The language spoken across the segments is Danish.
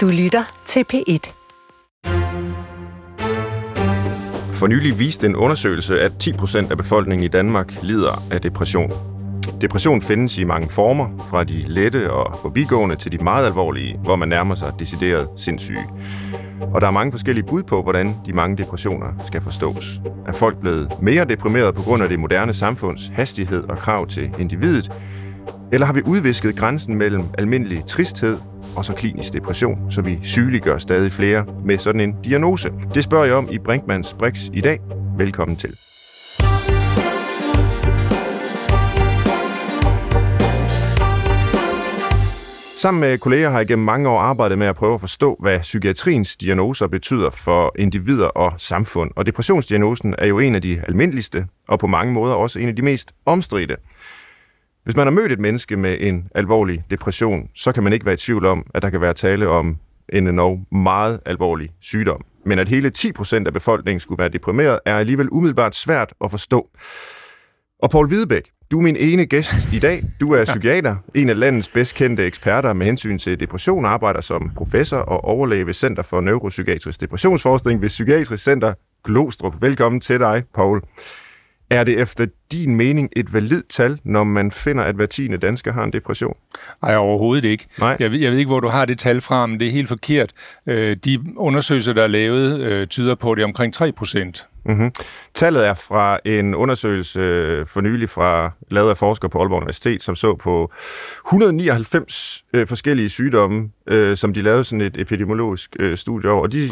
Du lytter til P1. For nylig viste en undersøgelse, at 10% af befolkningen i Danmark lider af depression. Depression findes i mange former, fra de lette og forbigående til de meget alvorlige, hvor man nærmer sig decideret sindssyge. Og der er mange forskellige bud på, hvordan de mange depressioner skal forstås. Er folk blevet mere deprimerede på grund af det moderne samfunds hastighed og krav til individet? Eller har vi udvisket grænsen mellem almindelig tristhed og så klinisk depression, så vi sygeliggør stadig flere med sådan en diagnose? Det spørger jeg om i Brinkmans Brix i dag. Velkommen til. Sammen med kolleger har jeg gennem mange år arbejdet med at prøve at forstå, hvad psykiatriens diagnoser betyder for individer og samfund. Og depressionsdiagnosen er jo en af de almindeligste, og på mange måder også en af de mest omstridte. Hvis man har mødt et menneske med en alvorlig depression, så kan man ikke være i tvivl om, at der kan være tale om en endnu meget alvorlig sygdom. Men at hele 10% af befolkningen skulle være deprimeret, er alligevel umiddelbart svært at forstå. Og Paul Hvidebæk, du er min ene gæst i dag. Du er psykiater, en af landets bedst kendte eksperter med hensyn til depression, arbejder som professor og overlæge ved Center for Neuropsykiatrisk Depressionsforskning ved Psykiatrisk Center Glostrup. Velkommen til dig, Paul. Er det efter din mening et valid tal, når man finder, at hver tiende dansker har en depression? Nej, overhovedet ikke. Nej. Jeg, ved, jeg ved ikke, hvor du har det tal fra, men det er helt forkert. Øh, de undersøgelser, der er lavet, øh, tyder på, at det er omkring 3 procent. Mm-hmm. Tallet er fra en undersøgelse for nylig fra, lavet af forskere på Aalborg Universitet, som så på 199 øh, forskellige sygdomme, øh, som de lavede sådan et epidemiologisk øh, studie over. Og de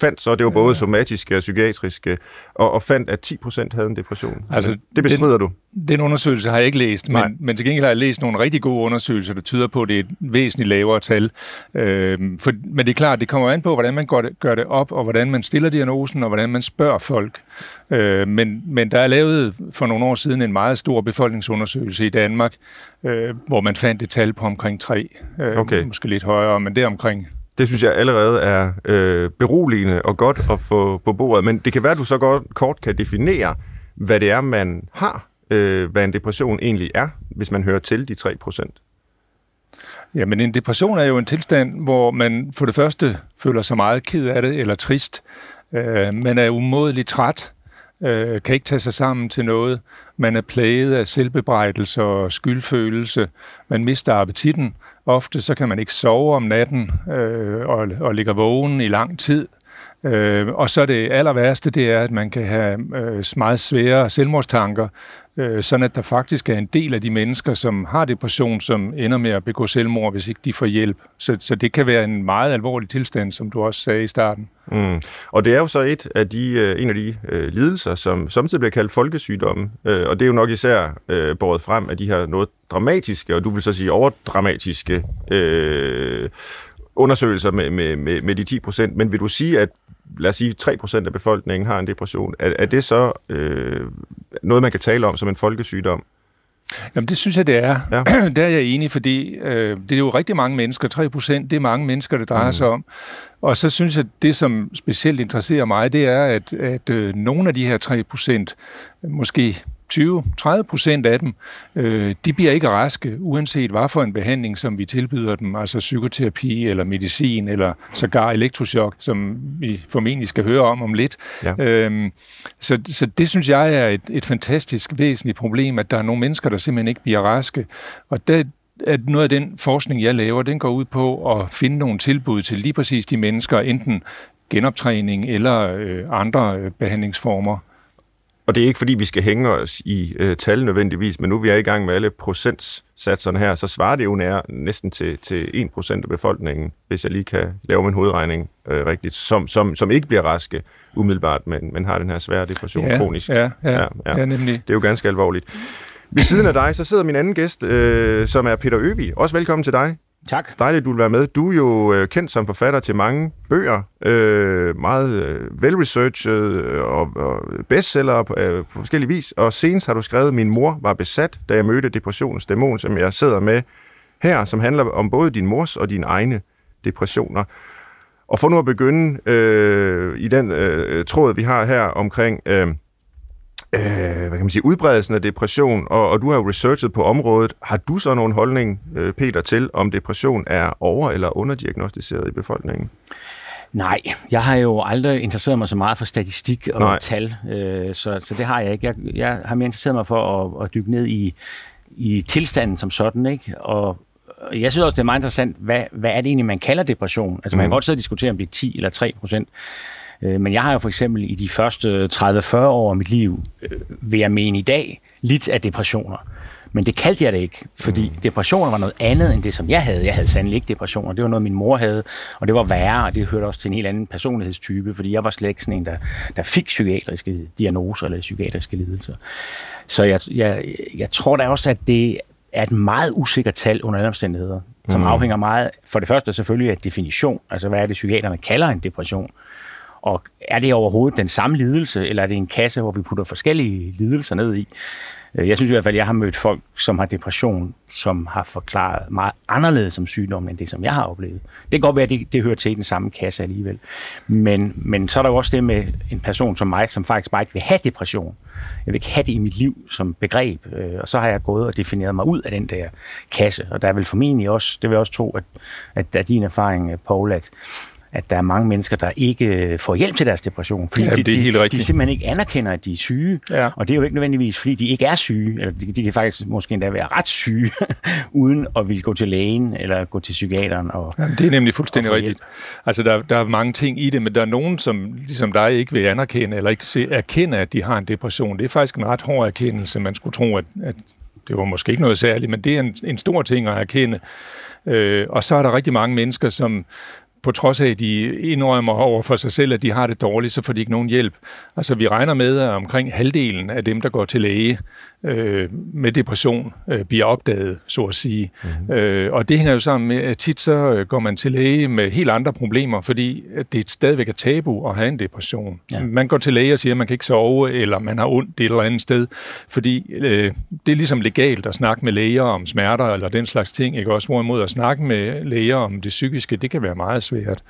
fandt så, det var både somatiske og psykiatriske, og, og fandt, at 10 procent havde en depression. Altså, det bestrider du? Den undersøgelse har jeg ikke læst, men, men til gengæld har jeg læst nogle rigtig gode undersøgelser, der tyder på, at det er et væsentligt lavere tal. Øh, for, men det er klart, det kommer an på, hvordan man gør det, gør det op, og hvordan man stiller diagnosen, og hvordan man spørger folk. Øh, men, men der er lavet for nogle år siden en meget stor befolkningsundersøgelse i Danmark, øh, hvor man fandt et tal på omkring 3. Øh, okay. Måske lidt højere, men det omkring det synes jeg allerede er øh, beroligende og godt at få på bordet. Men det kan være, at du så godt kort kan definere, hvad det er, man har, øh, hvad en depression egentlig er, hvis man hører til de 3 procent. Ja, men en depression er jo en tilstand, hvor man for det første føler sig meget ked af det eller trist. Øh, man er umådeligt træt, øh, kan ikke tage sig sammen til noget. Man er plaget af selvbebrejdelse og skyldfølelse. Man mister appetitten. Ofte så kan man ikke sove om natten øh, og, og ligger vågen i lang tid. Øh, og så det aller værste, det er, at man kan have øh, meget svære selvmordstanker, øh, sådan at der faktisk er en del af de mennesker, som har depression, som ender med at begå selvmord, hvis ikke de får hjælp. Så, så det kan være en meget alvorlig tilstand, som du også sagde i starten. Mm. Og det er jo så et af de, øh, en af de øh, lidelser, som samtidig bliver kaldt folkesygdomme, øh, og det er jo nok især øh, båret frem af de her noget dramatiske, og du vil så sige overdramatiske øh, undersøgelser med, med, med, med de 10 procent, men vil du sige, at lad os sige 3 procent af befolkningen har en depression, er, er det så øh, noget, man kan tale om som en folkesygdom? Jamen det synes jeg, det er. Ja. Der er jeg enig, fordi øh, det er jo rigtig mange mennesker. 3 procent, det er mange mennesker, det drejer mm. sig om. Og så synes jeg, det som specielt interesserer mig, det er, at, at øh, nogle af de her 3 procent, måske 20-30 procent af dem, øh, de bliver ikke raske, uanset hvad for en behandling, som vi tilbyder dem, altså psykoterapi eller medicin eller sågar elektroshock, som vi formentlig skal høre om om lidt. Ja. Øhm, så, så det synes jeg er et, et fantastisk væsentligt problem, at der er nogle mennesker, der simpelthen ikke bliver raske. Og det, at noget af den forskning, jeg laver, den går ud på at finde nogle tilbud til lige præcis de mennesker, enten genoptræning eller øh, andre øh, behandlingsformer. Og det er ikke fordi, vi skal hænge os i øh, tal nødvendigvis, men nu vi er i gang med alle procentsatserne her, så svarer det jo nær, næsten til, til 1% af befolkningen, hvis jeg lige kan lave min hovedregning øh, rigtigt, som, som, som ikke bliver raske umiddelbart, men, men har den her svære depression ja, kronisk. Ja, ja, ja, ja, nemlig. Det er jo ganske alvorligt. Ved siden af dig, så sidder min anden gæst, øh, som er Peter Øvig. Også velkommen til dig. Tak. Dejligt, du vil være med. Du er jo øh, kendt som forfatter til mange bøger, øh, meget øh, velresearchet øh, og, og bestseller på, øh, på forskellige vis. Og senest har du skrevet, Min mor var besat, da jeg mødte depressionens dæmon, som jeg sidder med her, som handler om både din mors og dine egne depressioner. Og for nu at begynde øh, i den øh, tråd, vi har her omkring øh, øh, hvad kan man sige, udbredelsen af depression, og, og du har jo researchet på området. Har du så nogen holdning, øh, Peter, til, om depression er over- eller underdiagnostiseret i befolkningen? Nej, jeg har jo aldrig interesseret mig så meget for statistik og Nej. tal, øh, så, så det har jeg ikke. Jeg, jeg har mere interesseret mig for at, at dykke ned i, i tilstanden som sådan, ikke? Og jeg synes også, det er meget interessant, hvad, hvad er det egentlig, man kalder depression? Altså, man kan mm. godt sidde og diskutere, om det er 10 eller 3 procent. Øh, men jeg har jo for eksempel i de første 30-40 år af mit liv, øh, vil jeg mene i dag, lidt af depressioner. Men det kaldte jeg det ikke, fordi mm. depressioner var noget andet end det, som jeg havde. Jeg havde sandelig ikke depressioner. Det var noget, min mor havde, og det var værre, og det hørte også til en helt anden personlighedstype, fordi jeg var slet ikke sådan en, der, der fik psykiatriske diagnoser eller psykiatriske lidelser. Så jeg, jeg, jeg tror da også, at det er et meget usikkert tal under alle omstændigheder, som mm. afhænger meget, for det første selvfølgelig af definition, altså hvad er det, psykiaterne kalder en depression, og er det overhovedet den samme lidelse, eller er det en kasse, hvor vi putter forskellige lidelser ned i? Øh, jeg synes i hvert fald, at jeg har mødt folk, som har depression, som har forklaret meget anderledes som sygdom, end det, som jeg har oplevet. Det kan godt være, at det, det hører til i den samme kasse alligevel. Men, men så er der jo også det med en person som mig, som faktisk bare ikke vil have depression. Jeg vil ikke have det i mit liv som begreb. Øh, og så har jeg gået og defineret mig ud af den der kasse. Og der er vel formentlig også, det vil jeg også tro, at, at der er din erfaring, øh, Paul, at at der er mange mennesker, der ikke får hjælp til deres depression, fordi ja, de, det er helt de, de simpelthen ikke anerkender, at de er syge. Ja. Og det er jo ikke nødvendigvis, fordi de ikke er syge, eller de, de kan faktisk måske endda være ret syge, uden at ville gå til lægen eller gå til psykiateren. Og, ja, det er nemlig fuldstændig rigtigt. Altså, der, der er mange ting i det, men der er nogen, som ligesom dig ikke vil anerkende, eller ikke se, erkende, at de har en depression. Det er faktisk en ret hård erkendelse. Man skulle tro, at, at det var måske ikke noget særligt, men det er en, en stor ting at erkende. Øh, og så er der rigtig mange mennesker, som, på trods af, at de indrømmer over for sig selv, at de har det dårligt, så får de ikke nogen hjælp. Altså, vi regner med, at omkring halvdelen af dem, der går til læge øh, med depression, øh, bliver opdaget, så at sige. Mm-hmm. Øh, og det hænger jo sammen med, at tit så øh, går man til læge med helt andre problemer, fordi det er stadigvæk er tabu at have en depression. Ja. Man går til læge og siger, at man kan ikke sove, eller man har ondt et eller andet sted, fordi øh, det er ligesom legalt at snakke med læger om smerter eller den slags ting, ikke også? Hvorimod at snakke med læger om det psykiske, det kan være meget svært.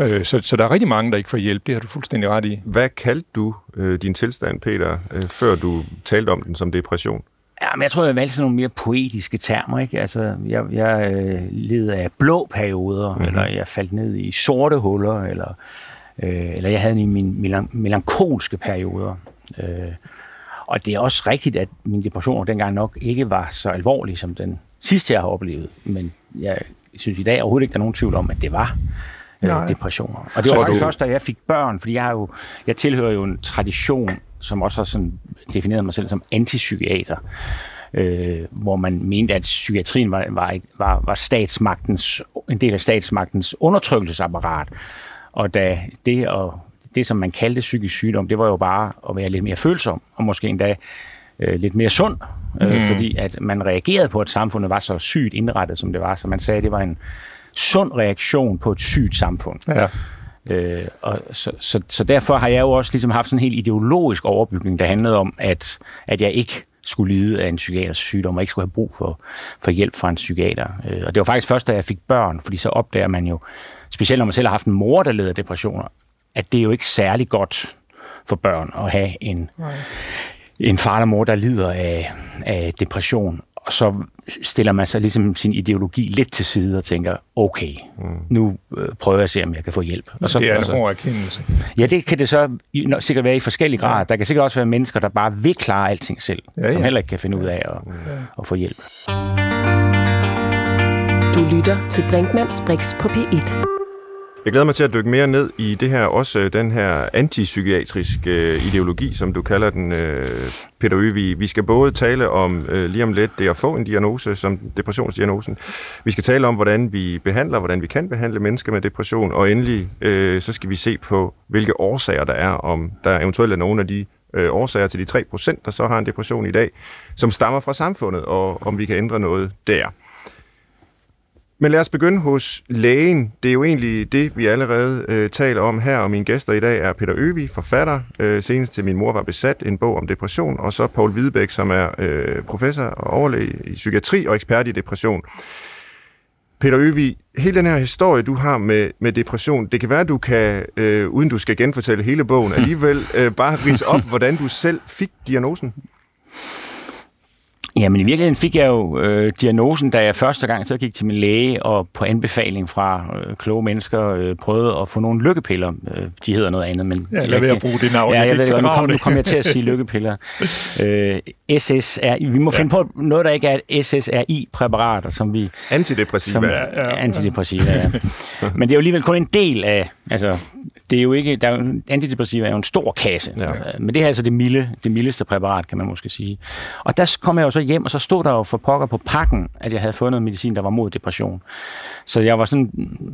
Øh, så, så der er rigtig mange, der ikke får hjælp. Det har du fuldstændig ret i. Hvad kaldte du øh, din tilstand, Peter, øh, før du talte om den som depression? Ja, men jeg tror, jeg valgte sådan nogle mere poetiske termer. Ikke? Altså, jeg, jeg øh, led af blå perioder, mm-hmm. eller jeg faldt ned i sorte huller, eller, øh, eller jeg havde mine melankolske perioder. Øh, og det er også rigtigt, at min depression dengang nok ikke var så alvorlig som den sidste, jeg har oplevet. Men jeg synes i dag overhovedet ikke, der er nogen tvivl om, at det var øh, depressioner. Og det var faktisk du... først, da jeg fik børn, fordi jeg, har jo, jeg tilhører jo en tradition, som også har sådan defineret mig selv som antipsykiater, øh, hvor man mente, at psykiatrien var, var, var, var statsmagtens, en del af statsmagtens undertrykkelsesapparat. Og da det, og det, som man kaldte psykisk sygdom, det var jo bare at være lidt mere følsom, og måske endda øh, lidt mere sund, øh, mm. fordi at man reagerede på, at samfundet var så sygt indrettet, som det var. Så man sagde, at det var en sund reaktion på et sygt samfund. Ja. Øh, og så, så, så derfor har jeg jo også ligesom haft sådan en helt ideologisk overbygning, der handlede om, at, at jeg ikke skulle lide af en psykiatrisk sygdom, og ikke skulle have brug for, for hjælp fra en psykiater. Øh, og det var faktisk først, da jeg fik børn, fordi så opdager man jo, specielt når man selv har haft en mor, der leder depressioner, at det er jo ikke særlig godt for børn at have en, Nej. en far eller mor, der lider af, af depression og så stiller man sig ligesom sin ideologi lidt til side og tænker, okay, mm. nu øh, prøver jeg at se, om jeg kan få hjælp. Og så, det er en altså, hård erkendelse. Ja, det kan det så sikkert være i forskellige grader. Ja. Der kan sikkert også være mennesker, der bare vil klare alting selv, ja, ja. som heller ikke kan finde ud af at, ja. at få hjælp. Du lytter til Brinkmanns Brix på P1. Jeg glæder mig til at dykke mere ned i det her, også øh, den her antipsykiatriske øh, ideologi, som du kalder den, øh, Peter Øvig. Vi skal både tale om øh, lige om lidt det at få en diagnose, som depressionsdiagnosen. Vi skal tale om, hvordan vi behandler, hvordan vi kan behandle mennesker med depression, og endelig øh, så skal vi se på, hvilke årsager der er, om der eventuelt er nogle af de årsager til de 3% der så har en depression i dag, som stammer fra samfundet, og om vi kan ændre noget der. Men lad os begynde hos lægen. Det er jo egentlig det, vi allerede øh, taler om her, og mine gæster i dag er Peter Øvi, forfatter, øh, senest til Min mor var besat, en bog om depression, og så Paul Hvidebæk, som er øh, professor og overlæge i psykiatri og ekspert i depression. Peter Øvig, hele den her historie, du har med, med depression, det kan være, du kan, øh, uden du skal genfortælle hele bogen, alligevel øh, bare rise op, hvordan du selv fik diagnosen. Jamen i virkeligheden fik jeg jo øh, diagnosen, da jeg første gang så gik til min læge og på anbefaling fra øh, kloge mennesker øh, prøvede at få nogle lykkepiller. Øh, de hedder noget andet, men... Ja, lad være at bruge det navn. Ja, jeg ved nu, kom, nu kommer jeg til at sige lykkepiller. øh, SSR, vi må ja. finde på noget, der ikke er et SSRI-præparater, som vi... Antidepressiva. Som, ja, ja. Antidepressiva, ja. Men det er jo alligevel kun en del af... Altså, det er jo ikke... Der er jo, antidepressiva er jo en stor kasse. Ja. Men det her er altså det, milde, det mildeste præparat, kan man måske sige. Og der kom jeg jo så hjem, og så stod der jo for pokker på pakken, at jeg havde fået noget medicin, der var mod depression. Så jeg var sådan,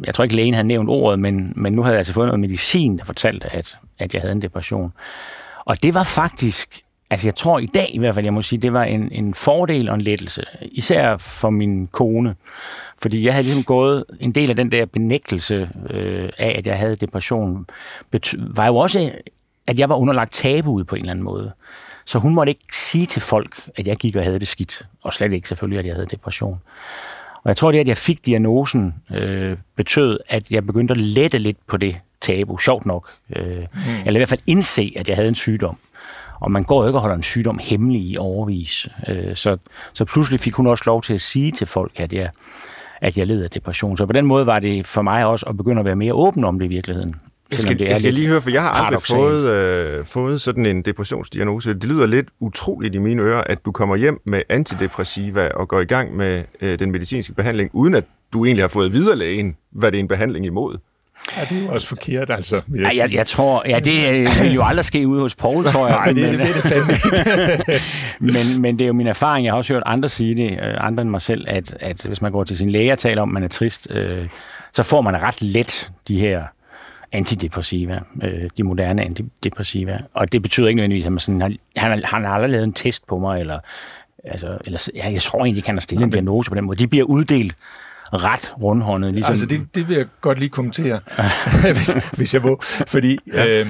jeg tror ikke lægen havde nævnt ordet, men, men nu havde jeg altså fået noget medicin, der fortalte, at, at jeg havde en depression. Og det var faktisk, altså jeg tror i dag i hvert fald, jeg må sige, det var en, en fordel og en lettelse. Især for min kone. Fordi jeg havde ligesom gået en del af den der benægtelse øh, af, at jeg havde depression, var jo også, at jeg var underlagt tabuet på en eller anden måde. Så hun måtte ikke sige til folk, at jeg gik og havde det skidt, og slet ikke selvfølgelig, at jeg havde depression. Og jeg tror, det, at jeg fik diagnosen, øh, betød, at jeg begyndte at lette lidt på det tabu, sjovt nok. Øh, mm. Eller i hvert fald indse, at jeg havde en sygdom. Og man går jo ikke og holder en sygdom hemmelig i overvis. Øh, så, så pludselig fik hun også lov til at sige til folk, at jeg, at jeg led af depression. Så på den måde var det for mig også at begynde at være mere åben om det i virkeligheden. Jeg skal, det er jeg skal lige høre, for jeg har aldrig fået, øh, fået sådan en depressionsdiagnose. Det lyder lidt utroligt i mine ører, at du kommer hjem med antidepressiva og går i gang med øh, den medicinske behandling, uden at du egentlig har fået videre lægen, hvad det er en behandling imod. Ja, det er jo også forkert, altså. Vil jeg, ja, jeg, jeg tror, ja, det øh, vil jo aldrig ske ude hos Paul, tror jeg. Nej, det, men, det, det, det fandme men, men det er jo min erfaring, jeg har også hørt andre sige det, øh, andre end mig selv, at, at hvis man går til sin læge og taler om, at man er trist, øh, så får man ret let de her antidepressiva, øh, de moderne antidepressiva. Og det betyder ikke nødvendigvis, at man sådan, han, han, han har aldrig lavet en test på mig, eller, altså, eller ja, jeg tror egentlig ikke, han har stillet en diagnose på den måde. De bliver uddelt ret rundhåndet. Ligesom... Altså, det, det vil jeg godt lige kommentere, hvis, hvis jeg må. Fordi ja. øh,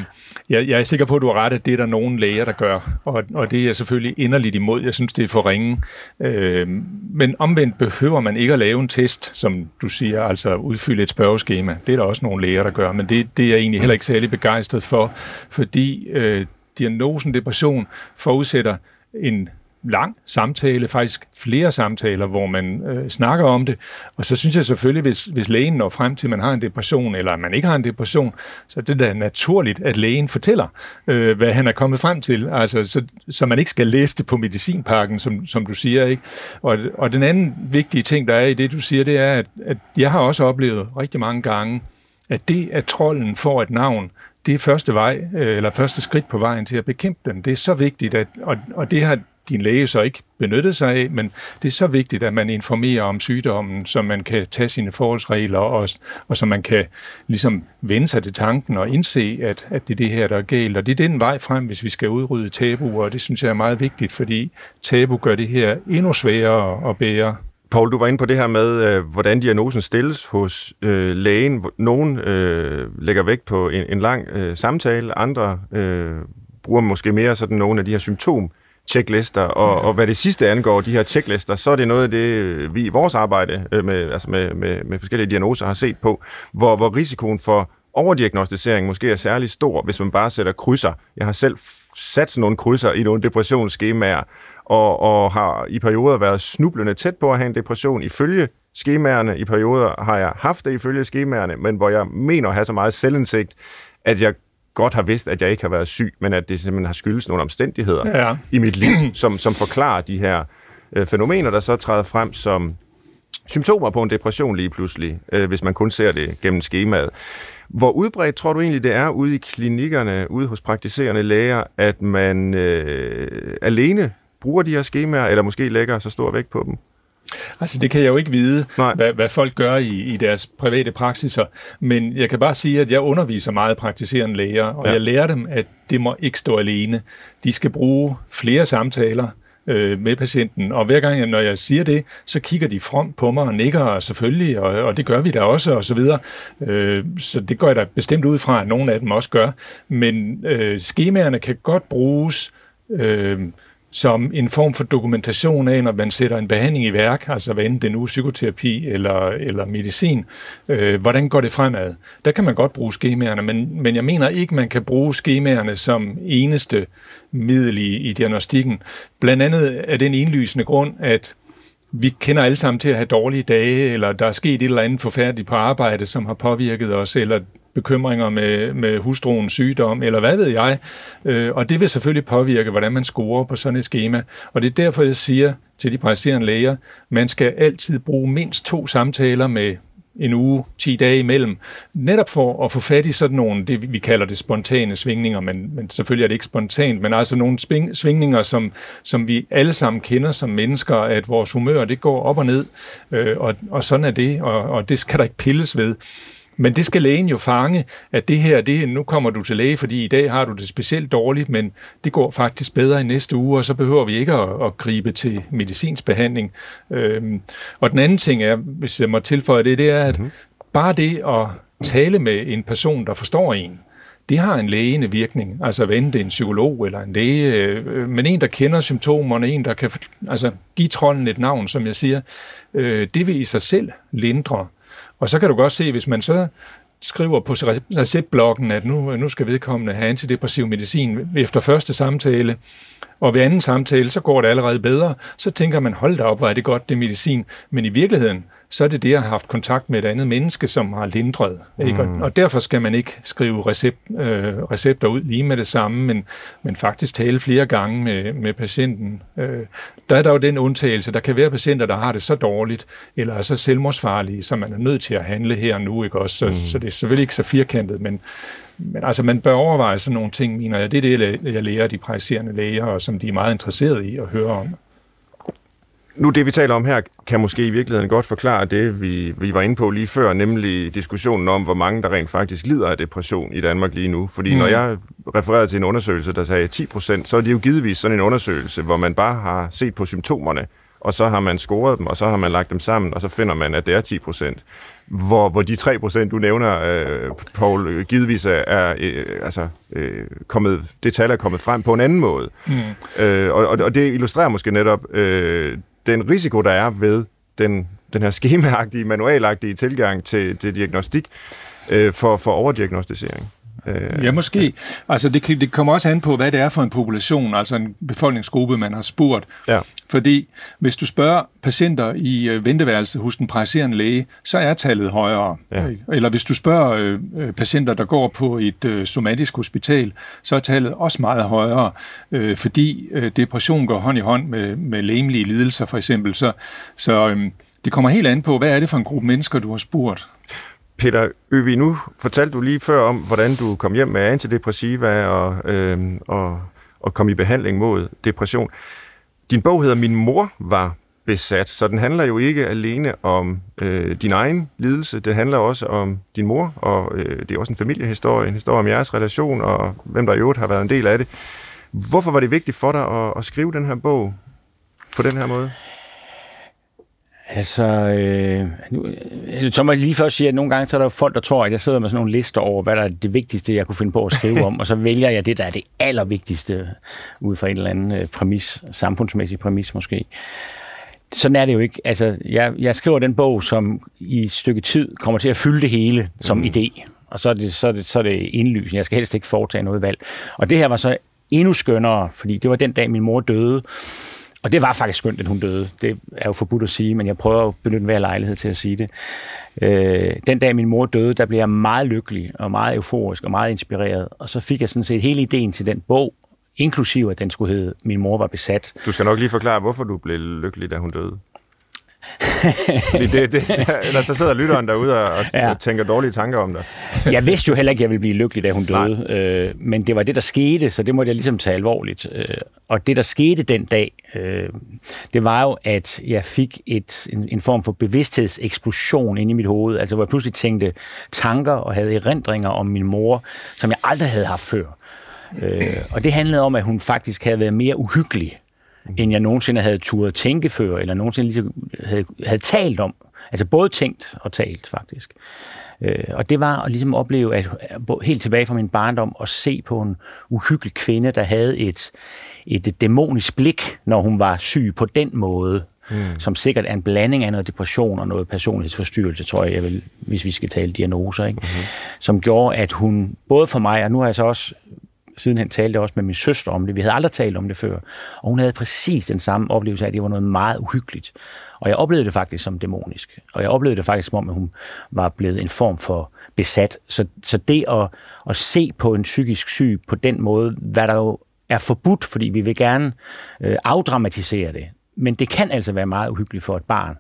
jeg, jeg er sikker på, at du har ret, at det er der nogle læger, der gør. Og, og det er jeg selvfølgelig inderligt imod. Jeg synes, det er for ringe. Øh, men omvendt behøver man ikke at lave en test, som du siger, altså udfylde et spørgeskema. Det er der også nogle læger, der gør. Men det, det er jeg egentlig heller ikke særlig begejstret for, fordi øh, diagnosen depression forudsætter en lang samtale, faktisk flere samtaler, hvor man øh, snakker om det. Og så synes jeg selvfølgelig, hvis, hvis lægen når frem til, at man har en depression, eller at man ikke har en depression, så er det da naturligt, at lægen fortæller, øh, hvad han er kommet frem til. Altså, så, så man ikke skal læse det på medicinpakken, som, som du siger. ikke. Og, og den anden vigtige ting, der er i det, du siger, det er, at, at jeg har også oplevet rigtig mange gange, at det, at trolden får et navn, det er første vej, øh, eller første skridt på vejen til at bekæmpe den. Det er så vigtigt, at, og, og det har din læge så ikke benyttet sig af, men det er så vigtigt, at man informerer om sygdommen, så man kan tage sine forholdsregler, og, og så man kan ligesom vende sig til tanken og indse, at, at det er det her, der er galt. Og det er den vej frem, hvis vi skal udrydde tabuer, og det synes jeg er meget vigtigt, fordi tabu gør det her endnu sværere at bære. Paul, du var inde på det her med, øh, hvordan diagnosen stilles hos øh, lægen. Nogen øh, lægger vægt på en, en lang øh, samtale, andre øh, bruger måske mere sådan nogle af de her symptom checklister, og, og hvad det sidste angår, de her checklister, så er det noget af det, øh, vi i vores arbejde øh, med, altså med, med, med forskellige diagnoser har set på, hvor, hvor risikoen for overdiagnostisering måske er særlig stor, hvis man bare sætter krydser. Jeg har selv sat sådan nogle krydser i nogle depressionsskemaer, og, og har i perioder været snublende tæt på at have en depression ifølge skemaerne. I perioder har jeg haft det ifølge skemaerne, men hvor jeg mener at have så meget selvindsigt, at jeg godt har vidst, at jeg ikke har været syg, men at det simpelthen har skyldes nogle omstændigheder ja. i mit liv, som, som forklarer de her øh, fænomener, der så træder frem som symptomer på en depression lige pludselig, øh, hvis man kun ser det gennem skemaet. Hvor udbredt tror du egentlig, det er ude i klinikkerne, ude hos praktiserende læger, at man øh, alene bruger de her skemaer, eller måske lægger så stor vægt på dem? Altså det kan jeg jo ikke vide, hvad, hvad folk gør i, i deres private praksiser, men jeg kan bare sige, at jeg underviser meget praktiserende læger, og ja. jeg lærer dem, at det må ikke stå alene. De skal bruge flere samtaler øh, med patienten, og hver gang, når jeg siger det, så kigger de frem på mig og nikker selvfølgelig, og, og det gør vi da også, og så videre. Øh, så det går jeg da bestemt ud fra, at nogle af dem også gør. Men øh, skemaerne kan godt bruges... Øh, som en form for dokumentation af, når man sætter en behandling i værk, altså hvad enten det nu psykoterapi eller, eller medicin, øh, hvordan går det fremad? Der kan man godt bruge skemaerne, men, men jeg mener ikke, man kan bruge skemaerne som eneste middel i, i diagnostikken. Blandt andet af den indlysende grund, at vi kender alle sammen til at have dårlige dage, eller der er sket et eller andet forfærdeligt på arbejde, som har påvirket os, eller bekymringer med, med hustruens sygdom, eller hvad ved jeg. Øh, og det vil selvfølgelig påvirke, hvordan man scorer på sådan et schema. Og det er derfor, jeg siger til de præsterende læger, man skal altid bruge mindst to samtaler med en uge, 10 dage imellem, netop for at få fat i sådan nogle, det vi kalder det spontane svingninger, men, men selvfølgelig er det ikke spontant, men altså nogle svingninger, som, som vi alle sammen kender som mennesker, at vores humør, det går op og ned, øh, og, og sådan er det, og, og det skal der ikke pilles ved. Men det skal lægen jo fange, at det her, det, nu kommer du til læge, fordi i dag har du det specielt dårligt, men det går faktisk bedre i næste uge, og så behøver vi ikke at, at gribe til medicinsk behandling. Øhm, og den anden ting er, hvis jeg må tilføje det, det er, at mm-hmm. bare det at tale med en person, der forstår en, det har en lægende virkning. Altså hvad det er en psykolog eller en læge, øh, men en, der kender symptomerne, en, der kan altså, give trolden et navn, som jeg siger, øh, det vil i sig selv lindre og så kan du godt se, hvis man så skriver på receptblokken, at nu, nu skal vedkommende have antidepressiv medicin efter første samtale, og ved anden samtale, så går det allerede bedre, så tænker man, hold da op, hvor er det godt, det medicin. Men i virkeligheden, så er det det, at have haft kontakt med et andet menneske, som har lindret. Ikke? Mm. Og derfor skal man ikke skrive recept, øh, recepter ud lige med det samme, men, men faktisk tale flere gange med, med patienten. Øh, der er der jo den undtagelse, der kan være patienter, der har det så dårligt, eller er så selvmordsfarlige, så man er nødt til at handle her og nu. Ikke? Også, så, mm. så det er selvfølgelig ikke så firkantet, men, men altså, man bør overveje sådan nogle ting, mener jeg. Det er det, jeg lærer de praktiserende læger, og som de er meget interesserede i at høre om. Nu det, vi taler om her, kan måske i virkeligheden godt forklare det, vi, vi var inde på lige før, nemlig diskussionen om, hvor mange der rent faktisk lider af depression i Danmark lige nu. Fordi mm. når jeg refererede til en undersøgelse, der sagde 10 procent, så er det jo givetvis sådan en undersøgelse, hvor man bare har set på symptomerne, og så har man scoret dem, og så har man lagt dem sammen, og så finder man, at det er 10 procent. Hvor, hvor de 3 procent, du nævner, øh, Paul, givetvis er, er øh, altså, øh, kommet, det tal er kommet frem på en anden måde. Mm. Øh, og, og det illustrerer måske netop øh, den risiko, der er ved den, den her skemaagtige, manualagtige tilgang til, til diagnostik øh, for, for overdiagnostisering. Øh, ja, måske. Altså, det, det kommer også an på, hvad det er for en population, altså en befolkningsgruppe, man har spurgt. Ja. Fordi hvis du spørger patienter i øh, venteværelset hos den praktiserende læge, så er tallet højere. Ja. Eller hvis du spørger øh, øh, patienter, der går på et øh, somatisk hospital, så er tallet også meget højere, øh, fordi øh, depression går hånd i hånd med, med læmelige lidelser, for eksempel. Så, så øh, det kommer helt an på, hvad er det for en gruppe mennesker, du har spurgt. Peter Øvi, nu fortalte du lige før om, hvordan du kom hjem med antidepressiva og, øh, og, og kom i behandling mod depression. Din bog hedder Min mor var besat, så den handler jo ikke alene om øh, din egen lidelse, det handler også om din mor, og øh, det er også en familiehistorie, en historie om jeres relation, og hvem der i øvrigt har været en del af det. Hvorfor var det vigtigt for dig at, at skrive den her bog på den her måde? Altså, øh, nu, øh, må jeg lige først sige, at nogle gange så er der folk, der tror, at jeg sidder med sådan nogle lister over, hvad der er det vigtigste, jeg kunne finde på at skrive om, og så vælger jeg det, der er det allervigtigste, ud fra en eller anden øh, præmis, samfundsmæssig præmis måske. Sådan er det jo ikke. Altså, jeg, jeg skriver den bog, som i et stykke tid kommer til at fylde det hele som mm. idé, og så er, det, så, er det, så er det indlysende. Jeg skal helst ikke foretage noget valg. Og det her var så endnu skønnere, fordi det var den dag, min mor døde, og det var faktisk skønt, at hun døde. Det er jo forbudt at sige, men jeg prøver at benytte hver lejlighed til at sige det. Øh, den dag min mor døde, der blev jeg meget lykkelig og meget euforisk og meget inspireret. Og så fik jeg sådan set hele ideen til den bog, inklusive at den skulle hedde Min mor var besat. Du skal nok lige forklare, hvorfor du blev lykkelig, da hun døde. Fordi det, det, eller så sidder lytteren derude og, ja. og tænker dårlige tanker om dig. jeg vidste jo heller ikke, at jeg ville blive lykkelig, da hun døde. Øh, men det var det, der skete, så det måtte jeg ligesom tage alvorligt. Øh, og det, der skete den dag, øh, det var jo, at jeg fik et, en, en form for bevidsthedseksplosion inde i mit hoved. Altså, hvor jeg pludselig tænkte tanker og havde erindringer om min mor, som jeg aldrig havde haft før. Øh, og det handlede om, at hun faktisk havde været mere uhyggelig end jeg nogensinde havde turet tænke før, eller nogensinde lige havde, havde talt om. Altså både tænkt og talt, faktisk. Øh, og det var at ligesom opleve, at helt tilbage fra min barndom, at se på en uhyggelig kvinde, der havde et, et dæmonisk blik, når hun var syg på den måde, mm. som sikkert er en blanding af noget depression og noget personlighedsforstyrrelse, tror jeg, jeg vil, hvis vi skal tale diagnoser, ikke? Mm-hmm. som gjorde, at hun, både for mig, og nu har jeg så også sidenhen talte jeg også med min søster om det. Vi havde aldrig talt om det før. Og hun havde præcis den samme oplevelse af, at det var noget meget uhyggeligt. Og jeg oplevede det faktisk som dæmonisk. Og jeg oplevede det faktisk som om, at hun var blevet en form for besat. Så, så det at, at se på en psykisk syg på den måde, hvad der jo er forbudt, fordi vi vil gerne øh, afdramatisere det. Men det kan altså være meget uhyggeligt for et barn.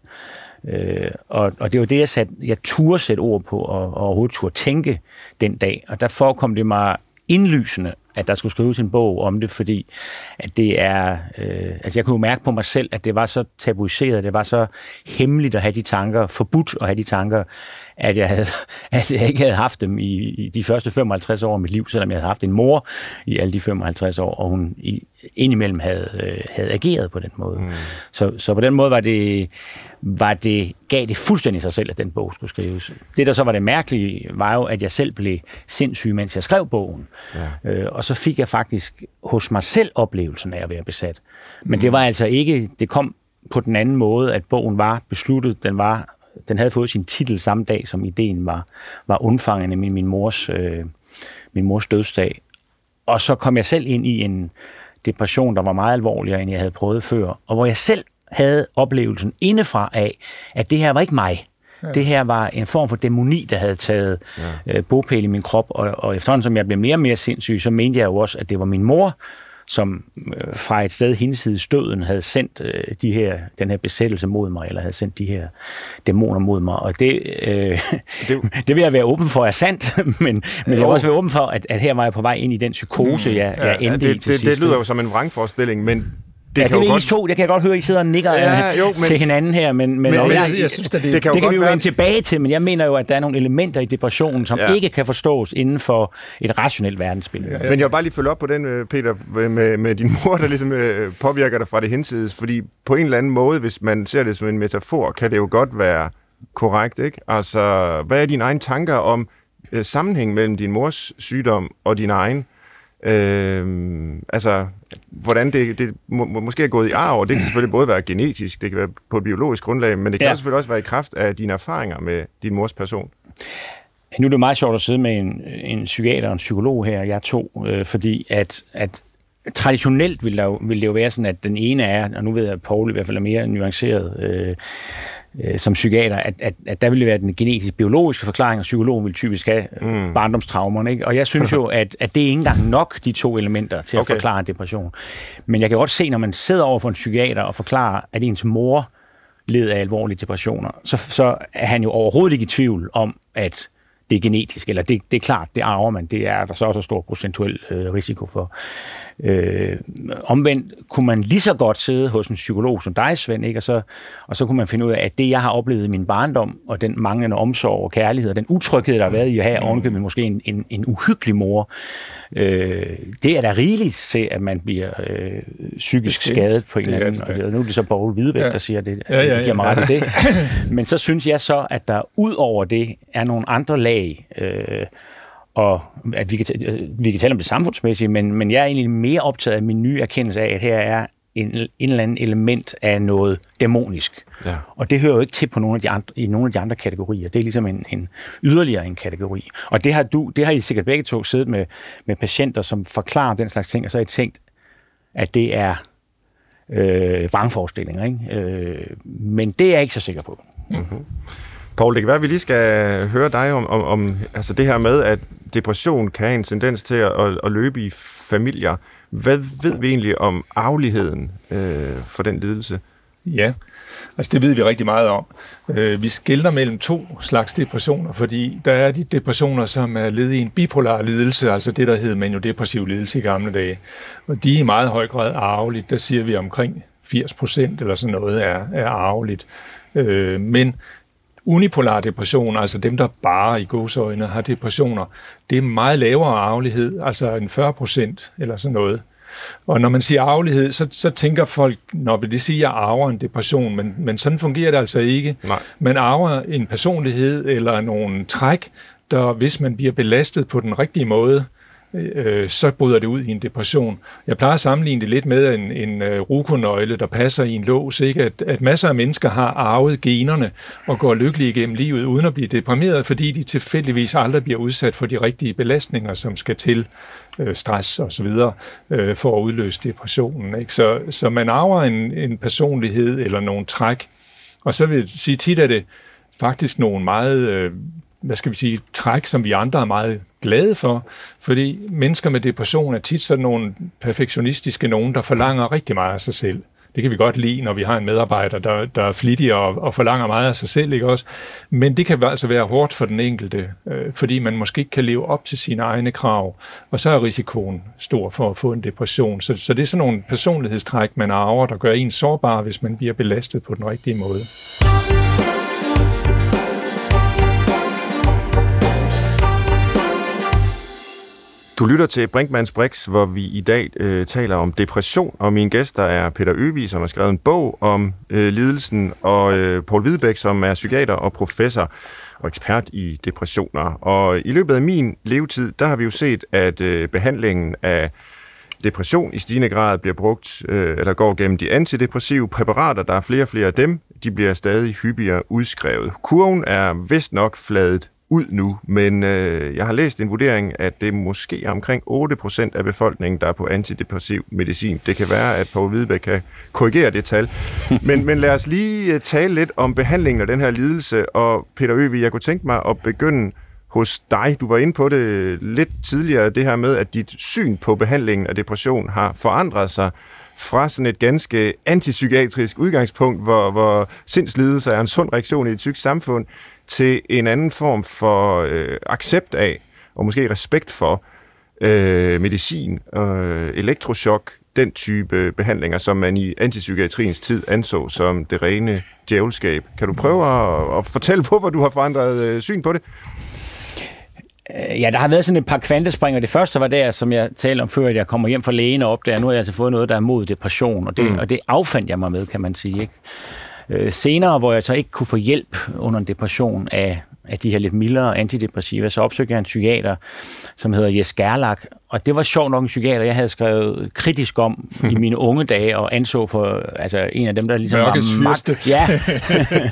Øh, og, og det var det, jeg, sat, jeg turde sætte ord på, og, og overhovedet turde tænke den dag. Og der forekom det mig indlysende, at der skulle skrives en bog om det, fordi at det er, øh, altså jeg kunne jo mærke på mig selv, at det var så tabuiseret, det var så hemmeligt at have de tanker, forbudt at have de tanker, at jeg, havde, at jeg ikke havde haft dem i, i de første 55 år af mit liv, selvom jeg havde haft en mor i alle de 55 år, og hun i, indimellem havde, øh, havde ageret på den måde. Mm. Så, så på den måde var det, var det, gav det fuldstændig sig selv, at den bog skulle skrives. Det, der så var det mærkelige, var jo, at jeg selv blev sindssyg, mens jeg skrev bogen. Ja. Øh, og så fik jeg faktisk hos mig selv oplevelsen af at være besat. Men mm. det var altså ikke, det kom på den anden måde, at bogen var besluttet, den var den havde fået sin titel samme dag, som ideen var, var undfanget med min mors, øh, min mors dødsdag. Og så kom jeg selv ind i en depression, der var meget alvorligere, end jeg havde prøvet før, og hvor jeg selv havde oplevelsen indefra af, at det her var ikke mig. Ja. Det her var en form for dæmoni, der havde taget ja. øh, bopæl i min krop, og, og efterhånden som jeg blev mere og mere sindssyg, så mente jeg jo også, at det var min mor, som øh, fra et sted hinsides døden havde sendt øh, de her, den her besættelse mod mig, eller havde sendt de her dæmoner mod mig. Og det, øh, det, det vil jeg være åben for er sandt, men, men jeg vil også være åben for, at, at her var jeg på vej ind i den psykose, jeg, jeg endte ja, det, i til det, sidst. Det lyder jo som en vrangforestilling, men det ja, det er godt... to. Det kan jeg godt høre, at I sidder og nikker ja, jo, men... til hinanden her. Men, men, men jeg, jeg, jeg synes, at det, det kan, det kan vi jo vende tilbage til, men jeg mener jo, at der er nogle elementer i depressionen, som ja. ikke kan forstås inden for et rationelt verdensbillede. Ja, ja. Men jeg vil bare lige følge op på den, øh, Peter, med, med din mor, der ligesom øh, påvirker dig fra det hensides, fordi på en eller anden måde, hvis man ser det som en metafor, kan det jo godt være korrekt, ikke? Altså, hvad er dine egne tanker om øh, sammenhæng mellem din mors sygdom og din egen? Øh, altså, hvordan det, det må, måske er gået i arv, og det kan selvfølgelig både være genetisk, det kan være på et biologisk grundlag, men det kan ja. selvfølgelig også være i kraft af dine erfaringer med din mors person. Nu er det meget sjovt at sidde med en, en psykiater og en psykolog her, jeg to, øh, fordi at, at traditionelt vil, der, vil det jo være sådan, at den ene er, og nu ved jeg, at Paul i hvert fald er mere nuanceret øh, øh, som psykiater, at, at, at der ville være den genetisk-biologiske forklaring, og psykologen vil typisk have mm. barndomstraumerne. Ikke? Og jeg synes jo, at, at det er ikke engang nok, de to elementer, til at okay. forklare en depression. Men jeg kan godt se, når man sidder over for en psykiater og forklarer, at ens mor led af alvorlige depressioner, så, så er han jo overhovedet ikke i tvivl om, at det er genetisk, eller det, det er klart, det arver man, det er der så også stor procentuel øh, risiko for. Øh, omvendt kunne man lige så godt sidde hos en psykolog som dig, Svend, ikke? Og, så, og så kunne man finde ud af, at det, jeg har oplevet i min barndom, og den manglende omsorg og kærlighed, og den utryghed, der har været i at have ovenkøbet måske en, en, en uhyggelig mor, øh, det er da rigeligt til, at man bliver øh, psykisk Bestemt. skadet på en eller anden. Og nu er det så Poul Hvidebæk, ja. der siger det. Ja, ja, ja. giver mig ret i det. Men så synes jeg så, at der ud over det er nogle andre lag, øh, og at vi kan, vi kan tale om det samfundsmæssige, men, men jeg er egentlig mere optaget af min nye erkendelse af, at her er en, en eller anden element af noget dæmonisk. Ja. Og det hører jo ikke til på nogle af de andre, i nogle af de andre kategorier. Det er ligesom en, en yderligere en kategori. Og det har, du, det har I sikkert begge to siddet med, med patienter, som forklarer den slags ting, og så har I tænkt, at det er øh, vrangforestillinger. Ikke? Øh, men det er jeg ikke så sikker på. Mm-hmm. Paul, det kan være, at vi lige skal høre dig om, om, om altså det her med, at depression kan have en tendens til at, at, at løbe i familier. Hvad ved vi egentlig om arveligheden øh, for den lidelse? Ja, altså det ved vi rigtig meget om. Øh, vi skiller mellem to slags depressioner, fordi der er de depressioner, som er led i en bipolar lidelse, altså det, der hedder depressiv lidelse i gamle dage. Og de er i meget høj grad arveligt. Der siger vi omkring 80 procent eller sådan noget er, er arveligt. Øh, men unipolar depression, altså dem, der bare i godsøjne har depressioner, det er meget lavere arvelighed, altså en 40 procent eller sådan noget. Og når man siger arvelighed, så, så tænker folk, når det siger, at jeg arver en depression, men, men sådan fungerer det altså ikke. Nej. Man arver en personlighed eller nogle træk, der hvis man bliver belastet på den rigtige måde, Øh, øh, så bryder det ud i en depression. Jeg plejer at sammenligne det lidt med en, en uh, rukonøgle, der passer i en lås. Ikke? At, at masser af mennesker har arvet generne og går lykkelige igennem livet uden at blive deprimeret, fordi de tilfældigvis aldrig bliver udsat for de rigtige belastninger, som skal til, øh, stress og så videre, øh, for at udløse depressionen. Ikke? Så, så man arver en, en personlighed eller nogle træk, og så vil jeg sige, tit er det faktisk nogle meget øh, hvad skal vi sige, træk, som vi andre er meget glade for, fordi mennesker med depression er tit sådan nogle perfektionistiske nogen, der forlanger rigtig meget af sig selv. Det kan vi godt lide, når vi har en medarbejder, der, der er flittig og, og forlanger meget af sig selv, ikke også? Men det kan altså være hårdt for den enkelte, øh, fordi man måske ikke kan leve op til sine egne krav, og så er risikoen stor for at få en depression. Så, så det er sådan nogle personlighedstræk, man arver, der gør en sårbar, hvis man bliver belastet på den rigtige måde. Du lytter til Brinkmanns Brix, hvor vi i dag øh, taler om depression, og min gæster er Peter Øvig, som har skrevet en bog om øh, lidelsen, og øh, Paul Hvidebæk, som er psykiater og professor og ekspert i depressioner. Og i løbet af min levetid, der har vi jo set, at øh, behandlingen af depression i stigende grad bliver brugt, øh, eller går gennem de antidepressive præparater. Der er flere og flere af dem. De bliver stadig hyppigere udskrevet. Kurven er vist nok fladet ud nu, men øh, jeg har læst en vurdering, at det måske er omkring 8% af befolkningen, der er på antidepressiv medicin. Det kan være, at Poul Hvidebæk kan korrigere det tal. Men, men lad os lige øh, tale lidt om behandlingen af den her lidelse, og Peter Øvig, jeg kunne tænke mig at begynde hos dig. Du var inde på det lidt tidligere, det her med, at dit syn på behandlingen af depression har forandret sig fra sådan et ganske antipsykiatrisk udgangspunkt, hvor, hvor sindslidelse er en sund reaktion i et sygt samfund, til en anden form for øh, accept af, og måske respekt for øh, medicin, øh, elektroshock, den type behandlinger, som man i antipsykiatriens tid anså som det rene djævelskab. Kan du prøve at, at fortælle, hvorfor du har forandret øh, syn på det? Øh, ja, der har været sådan et par kvantespring, og det første var der, som jeg talte om før, at jeg kommer hjem fra lægen og opdager, nu har jeg altså fået noget, der er mod depression, og det, mm. og det affandt jeg mig med, kan man sige. Ikke? Øh, senere, hvor jeg så ikke kunne få hjælp under en depression af, af de her lidt mildere antidepressiva, så opsøgte jeg en psykiater, som hedder Jes Gerlach, og det var sjovt nok en psykiater, jeg havde skrevet kritisk om i mine unge dage, og anså for altså, en af dem, der ligesom Mørkes var magt... Ja,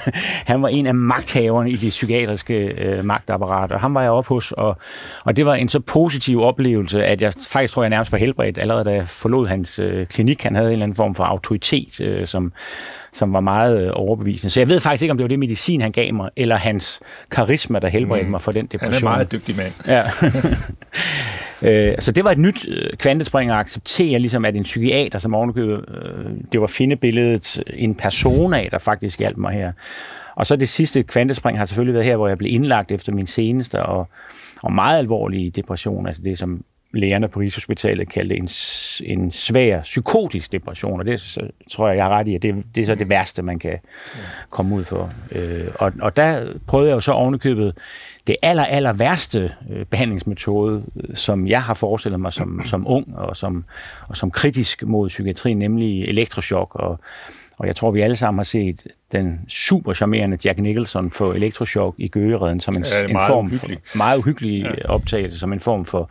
han var en af magthaverne i det psykiatriske øh, magtapparat, og ham var jeg oppe hos, og, og det var en så positiv oplevelse, at jeg faktisk tror, jeg nærmest var helbredt, allerede da jeg forlod hans øh, klinik. Han havde en eller anden form for autoritet, øh, som, som var meget øh, overbevisende. Så jeg ved faktisk ikke, om det var det medicin, han gav mig, eller hans karisma, der helbredte mm. mig for den depression. Han er en meget dygtig mand. Ja. Øh, så det var et nyt øh, kvantespring at acceptere, ligesom at en psykiater, som ovenikøbet, øh, det var findebilledet en persona, der faktisk hjalp mig her. Og så det sidste kvantespring har selvfølgelig været her, hvor jeg blev indlagt efter min seneste og, og meget alvorlige depression, altså det, som lægerne på Rigshospitalet kaldte en, en svær psykotisk depression, og det så, tror jeg, jeg har ret i, at det, det er så det værste, man kan komme ud for. Øh, og, og der prøvede jeg jo så ovenikøbet det aller, aller værste øh, behandlingsmetode, øh, som jeg har forestillet mig som, som ung og som, og som kritisk mod psykiatrien, nemlig elektroshock. Og, og jeg tror, vi alle sammen har set den super charmerende Jack Nicholson få elektroshock i Gøgeredden som en, ja, en form uhyggelig. for meget uhyggelig ja. optagelse, som en form for,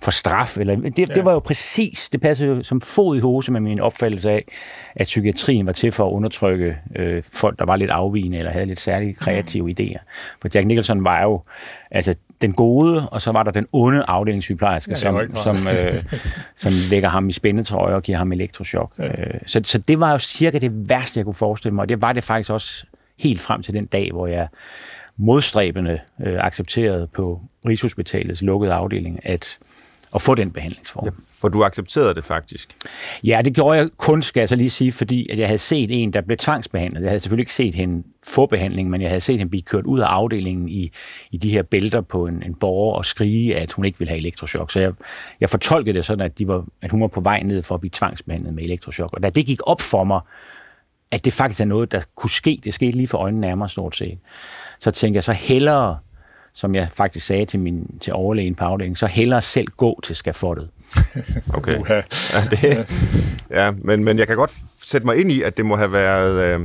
for straf. Eller, det, ja. det var jo præcis, det passede jo som fod i hose med min opfattelse af, at psykiatrien var til for at undertrykke øh, folk, der var lidt afvigende eller havde lidt særlige kreative mm. idéer. For Jack Nicholson var jo, altså den gode, og så var der den onde afdelingssygeplejerske, ja, som, som, øh, som lægger ham i spændetrøje og giver ham elektroshock. Ja. Øh, så, så det var jo cirka det værste, jeg kunne forestille mig, og det var det faktisk også helt frem til den dag, hvor jeg modstræbende øh, accepterede på Rigshospitalets lukkede afdeling, at at få den behandlingsform. Ja, for du accepterede det faktisk? Ja, det gjorde jeg kun, skal jeg så lige sige, fordi at jeg havde set en, der blev tvangsbehandlet. Jeg havde selvfølgelig ikke set hende få behandling, men jeg havde set hende blive kørt ud af afdelingen i, i de her bælter på en, en borger og skrige, at hun ikke ville have elektroshock. Så jeg, jeg fortolkede det sådan, at, de var, at hun var på vej ned for at blive tvangsbehandlet med elektroshock. Og da det gik op for mig, at det faktisk er noget, der kunne ske, det skete lige for øjnene nærmere stort set, så tænkte jeg så hellere som jeg faktisk sagde til, min, til overlægen på afdelingen, så hellere selv gå til skafottet, Okay. ja, det, ja men, men jeg kan godt sætte mig ind i, at det må have været... Øh,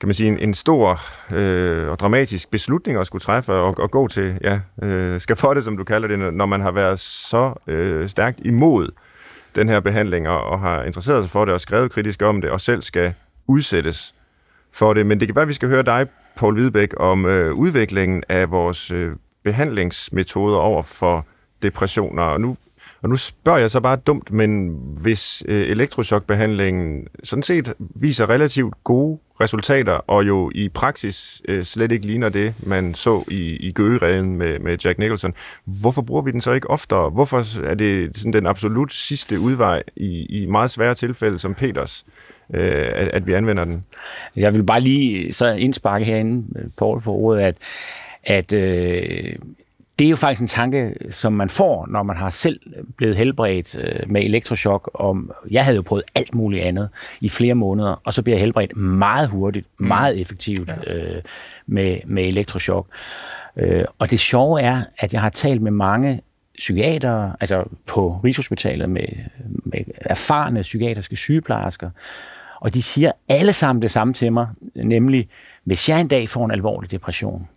kan man sige, en, en stor øh, og dramatisk beslutning at skulle træffe og, og gå til, ja, øh, skal for det, som du kalder det, når man har været så øh, stærkt imod den her behandling og, og har interesseret sig for det og skrevet kritisk om det og selv skal udsættes for det. Men det kan være, at vi skal høre dig, Paul Hvidebæk, om øh, udviklingen af vores øh, behandlingsmetoder over for depressioner. Og nu og nu spørger jeg så bare dumt, men hvis øh, elektrochokbehandlingen sådan set viser relativt gode resultater, og jo i praksis øh, slet ikke ligner det, man så i, i Gøgereden med, med Jack Nicholson, hvorfor bruger vi den så ikke oftere? Hvorfor er det sådan den absolut sidste udvej i, i meget svære tilfælde som Peters? Øh, at, at vi anvender den. Jeg vil bare lige så indsparke herinde, Paul, for ordet, at, at øh, det er jo faktisk en tanke, som man får, når man har selv blevet helbredt øh, med elektroshock. Om, jeg havde jo prøvet alt muligt andet i flere måneder, og så bliver jeg helbredt meget hurtigt, mm. meget effektivt ja. øh, med, med elektroshock. Øh, og det sjove er, at jeg har talt med mange psykiatere, altså på Rigshospitalet med, med erfarne psykiatriske sygeplejersker, og de siger alle sammen det samme til mig, nemlig, hvis jeg en dag får en alvorlig depression,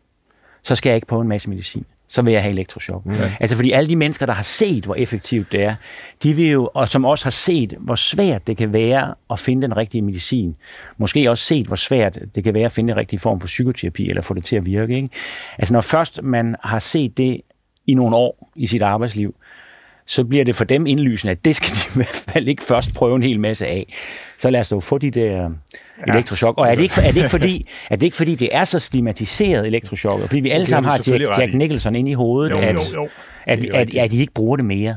så skal jeg ikke på en masse medicin så vil jeg have elektroshock. Okay. Altså fordi alle de mennesker, der har set, hvor effektivt det er, de vil jo, og som også har set, hvor svært det kan være at finde den rigtige medicin. Måske også set, hvor svært det kan være at finde den rigtige form for psykoterapi, eller få det til at virke. Ikke? Altså når først man har set det i nogle år i sit arbejdsliv, så bliver det for dem indlysende, at det skal de i hvert fald ikke først prøve en hel masse af. Så lad os dog få de der ja. elektroshock. Og er det, ikke, er, det ikke fordi, er det ikke fordi, det er så stigmatiseret elektroshock? Fordi vi alle sammen har Jack, Jack Nicholson ind i hovedet, jo, at, jo, jo. At, at, at, at de ikke bruger det mere.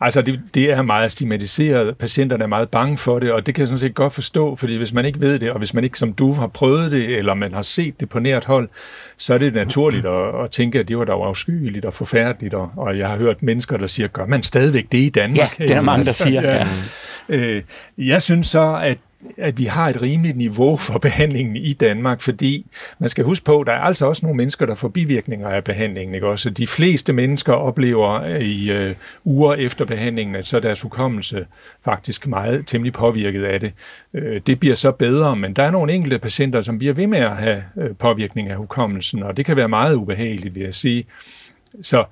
Altså, det, det er meget stigmatiseret. Patienterne er meget bange for det, og det kan jeg sådan set godt forstå, fordi hvis man ikke ved det, og hvis man ikke som du har prøvet det, eller man har set det på nært hold, så er det naturligt at, at tænke, at det var da afskyeligt og forfærdeligt, og, og jeg har hørt mennesker, der siger, gør man stadigvæk det i Danmark? Ja, det er der mange, der siger. Ja. Ja. Øh, jeg synes så, at at vi har et rimeligt niveau for behandlingen i Danmark, fordi man skal huske på, at der er altså også nogle mennesker, der får bivirkninger af behandlingen. Ikke? Også de fleste mennesker oplever i øh, uger efter behandlingen, at så er deres hukommelse faktisk meget temmelig påvirket af det. Øh, det bliver så bedre, men der er nogle enkelte patienter, som bliver ved med at have øh, påvirkning af hukommelsen, og det kan være meget ubehageligt, vil jeg sige. Så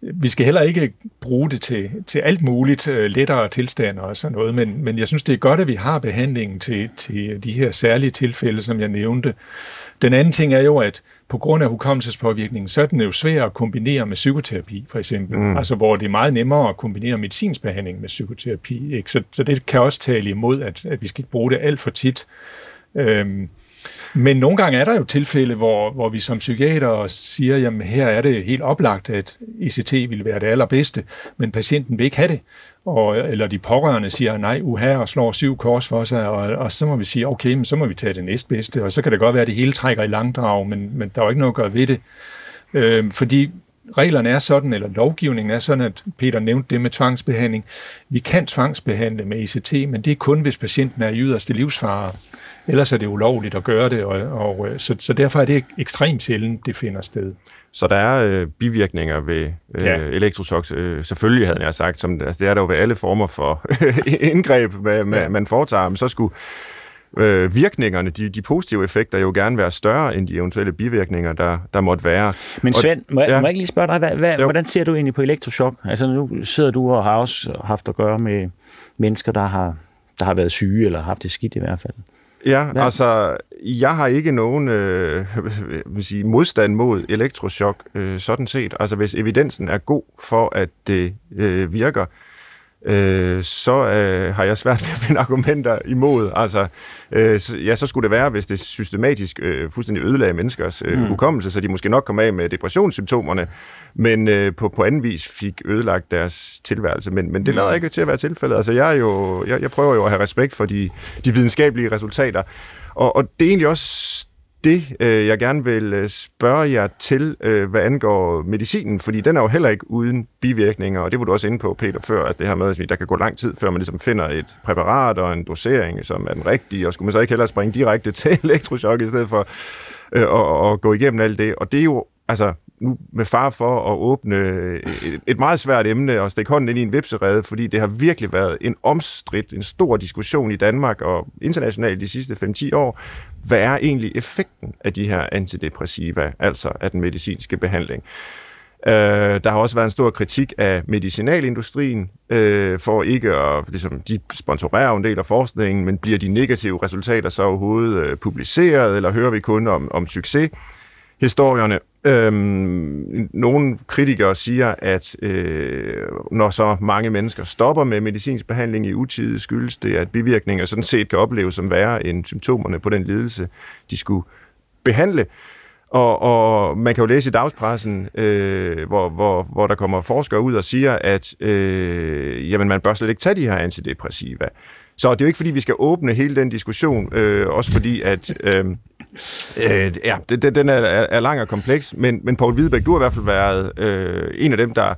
vi skal heller ikke bruge det til, til alt muligt uh, lettere tilstander og sådan noget, men, men jeg synes, det er godt, at vi har behandlingen til, til de her særlige tilfælde, som jeg nævnte. Den anden ting er jo, at på grund af hukommelsespåvirkningen, så er den jo svær at kombinere med psykoterapi, for eksempel. Mm. Altså, hvor det er meget nemmere at kombinere medicinsk behandling med psykoterapi. Ikke? Så, så det kan også tale imod, at, at vi skal ikke bruge det alt for tit. Øhm, men nogle gange er der jo tilfælde, hvor, hvor vi som psykiater siger, jamen her er det helt oplagt, at ECT vil være det allerbedste, men patienten vil ikke have det. Og, eller de pårørende siger, nej, uha, og slår syv kors for sig, og, og så må vi sige, okay, men så må vi tage det næstbedste, og så kan det godt være, at det hele trækker i langdrag, men, men der er jo ikke noget at gøre ved det. Øh, fordi reglerne er sådan, eller lovgivningen er sådan, at Peter nævnte det med tvangsbehandling. Vi kan tvangsbehandle med ECT, men det er kun, hvis patienten er i yderste livsfare. Ellers er det ulovligt at gøre det, og, og så, så derfor er det ekstremt sjældent, det finder sted. Så der er øh, bivirkninger ved øh, ja. elektroshocks, øh, selvfølgelig havde jeg sagt, som, altså, det er der jo ved alle former for indgreb, hvad, ja. man foretager, men så skulle øh, virkningerne, de, de positive effekter, jo gerne være større end de eventuelle bivirkninger, der, der måtte være. Men Svend, må, jeg, ja. må jeg ikke lige spørge dig, hvad, hvad, hvordan ser du egentlig på elektroshock? Altså nu sidder du og har også haft at gøre med mennesker, der har, der har været syge, eller haft det skidt i hvert fald. Ja, Hvad? altså, jeg har ikke nogen øh, vil sige, modstand mod elektroshock, øh, sådan set. Altså, hvis evidensen er god for, at det øh, virker, øh, så øh, har jeg svært ved at finde argumenter imod. Altså, øh, så, ja, så skulle det være, hvis det systematisk øh, fuldstændig ødelagde menneskers øh, mm. hukommelse, så de måske nok kom af med depressionssymptomerne, men øh, på, på anden vis fik ødelagt deres tilværelse. Men, men det lader ikke til at være tilfældet. Altså, jeg, er jo, jeg, jeg prøver jo at have respekt for de, de videnskabelige resultater. Og, og det er egentlig også det, øh, jeg gerne vil øh, spørge jer til, øh, hvad angår medicinen, fordi den er jo heller ikke uden bivirkninger, og det var du også inde på, Peter, før, at det her med, at der kan gå lang tid, før man ligesom finder et præparat og en dosering, som er den rigtige, og skulle man så ikke hellere springe direkte til elektroshock, i stedet for øh, at, at gå igennem alt det. Og det er jo, altså, nu med far for at åbne et, et meget svært emne og stikke hånden ind i en vipserede, fordi det har virkelig været en omstridt, en stor diskussion i Danmark og internationalt de sidste 5-10 år. Hvad er egentlig effekten af de her antidepressiva, altså af den medicinske behandling? Øh, der har også været en stor kritik af medicinalindustrien øh, for ikke at, ligesom, de sponsorerer en del af forskningen, men bliver de negative resultater så overhovedet øh, publiceret, eller hører vi kun om, om succeshistorierne? Øhm, nogle kritikere siger, at øh, når så mange mennesker stopper med medicinsk behandling i utide, skyldes det, at bivirkninger sådan set kan opleves som værre end symptomerne på den lidelse, de skulle behandle. Og, og man kan jo læse i dagspressen, øh, hvor, hvor, hvor der kommer forskere ud og siger, at øh, jamen, man bør slet ikke tage de her antidepressiva. Så det er jo ikke, fordi vi skal åbne hele den diskussion, øh, også fordi, at øh, øh, ja, det, den er, er lang og kompleks, men, men Poul Hvidebæk, du har i hvert fald været øh, en af dem, der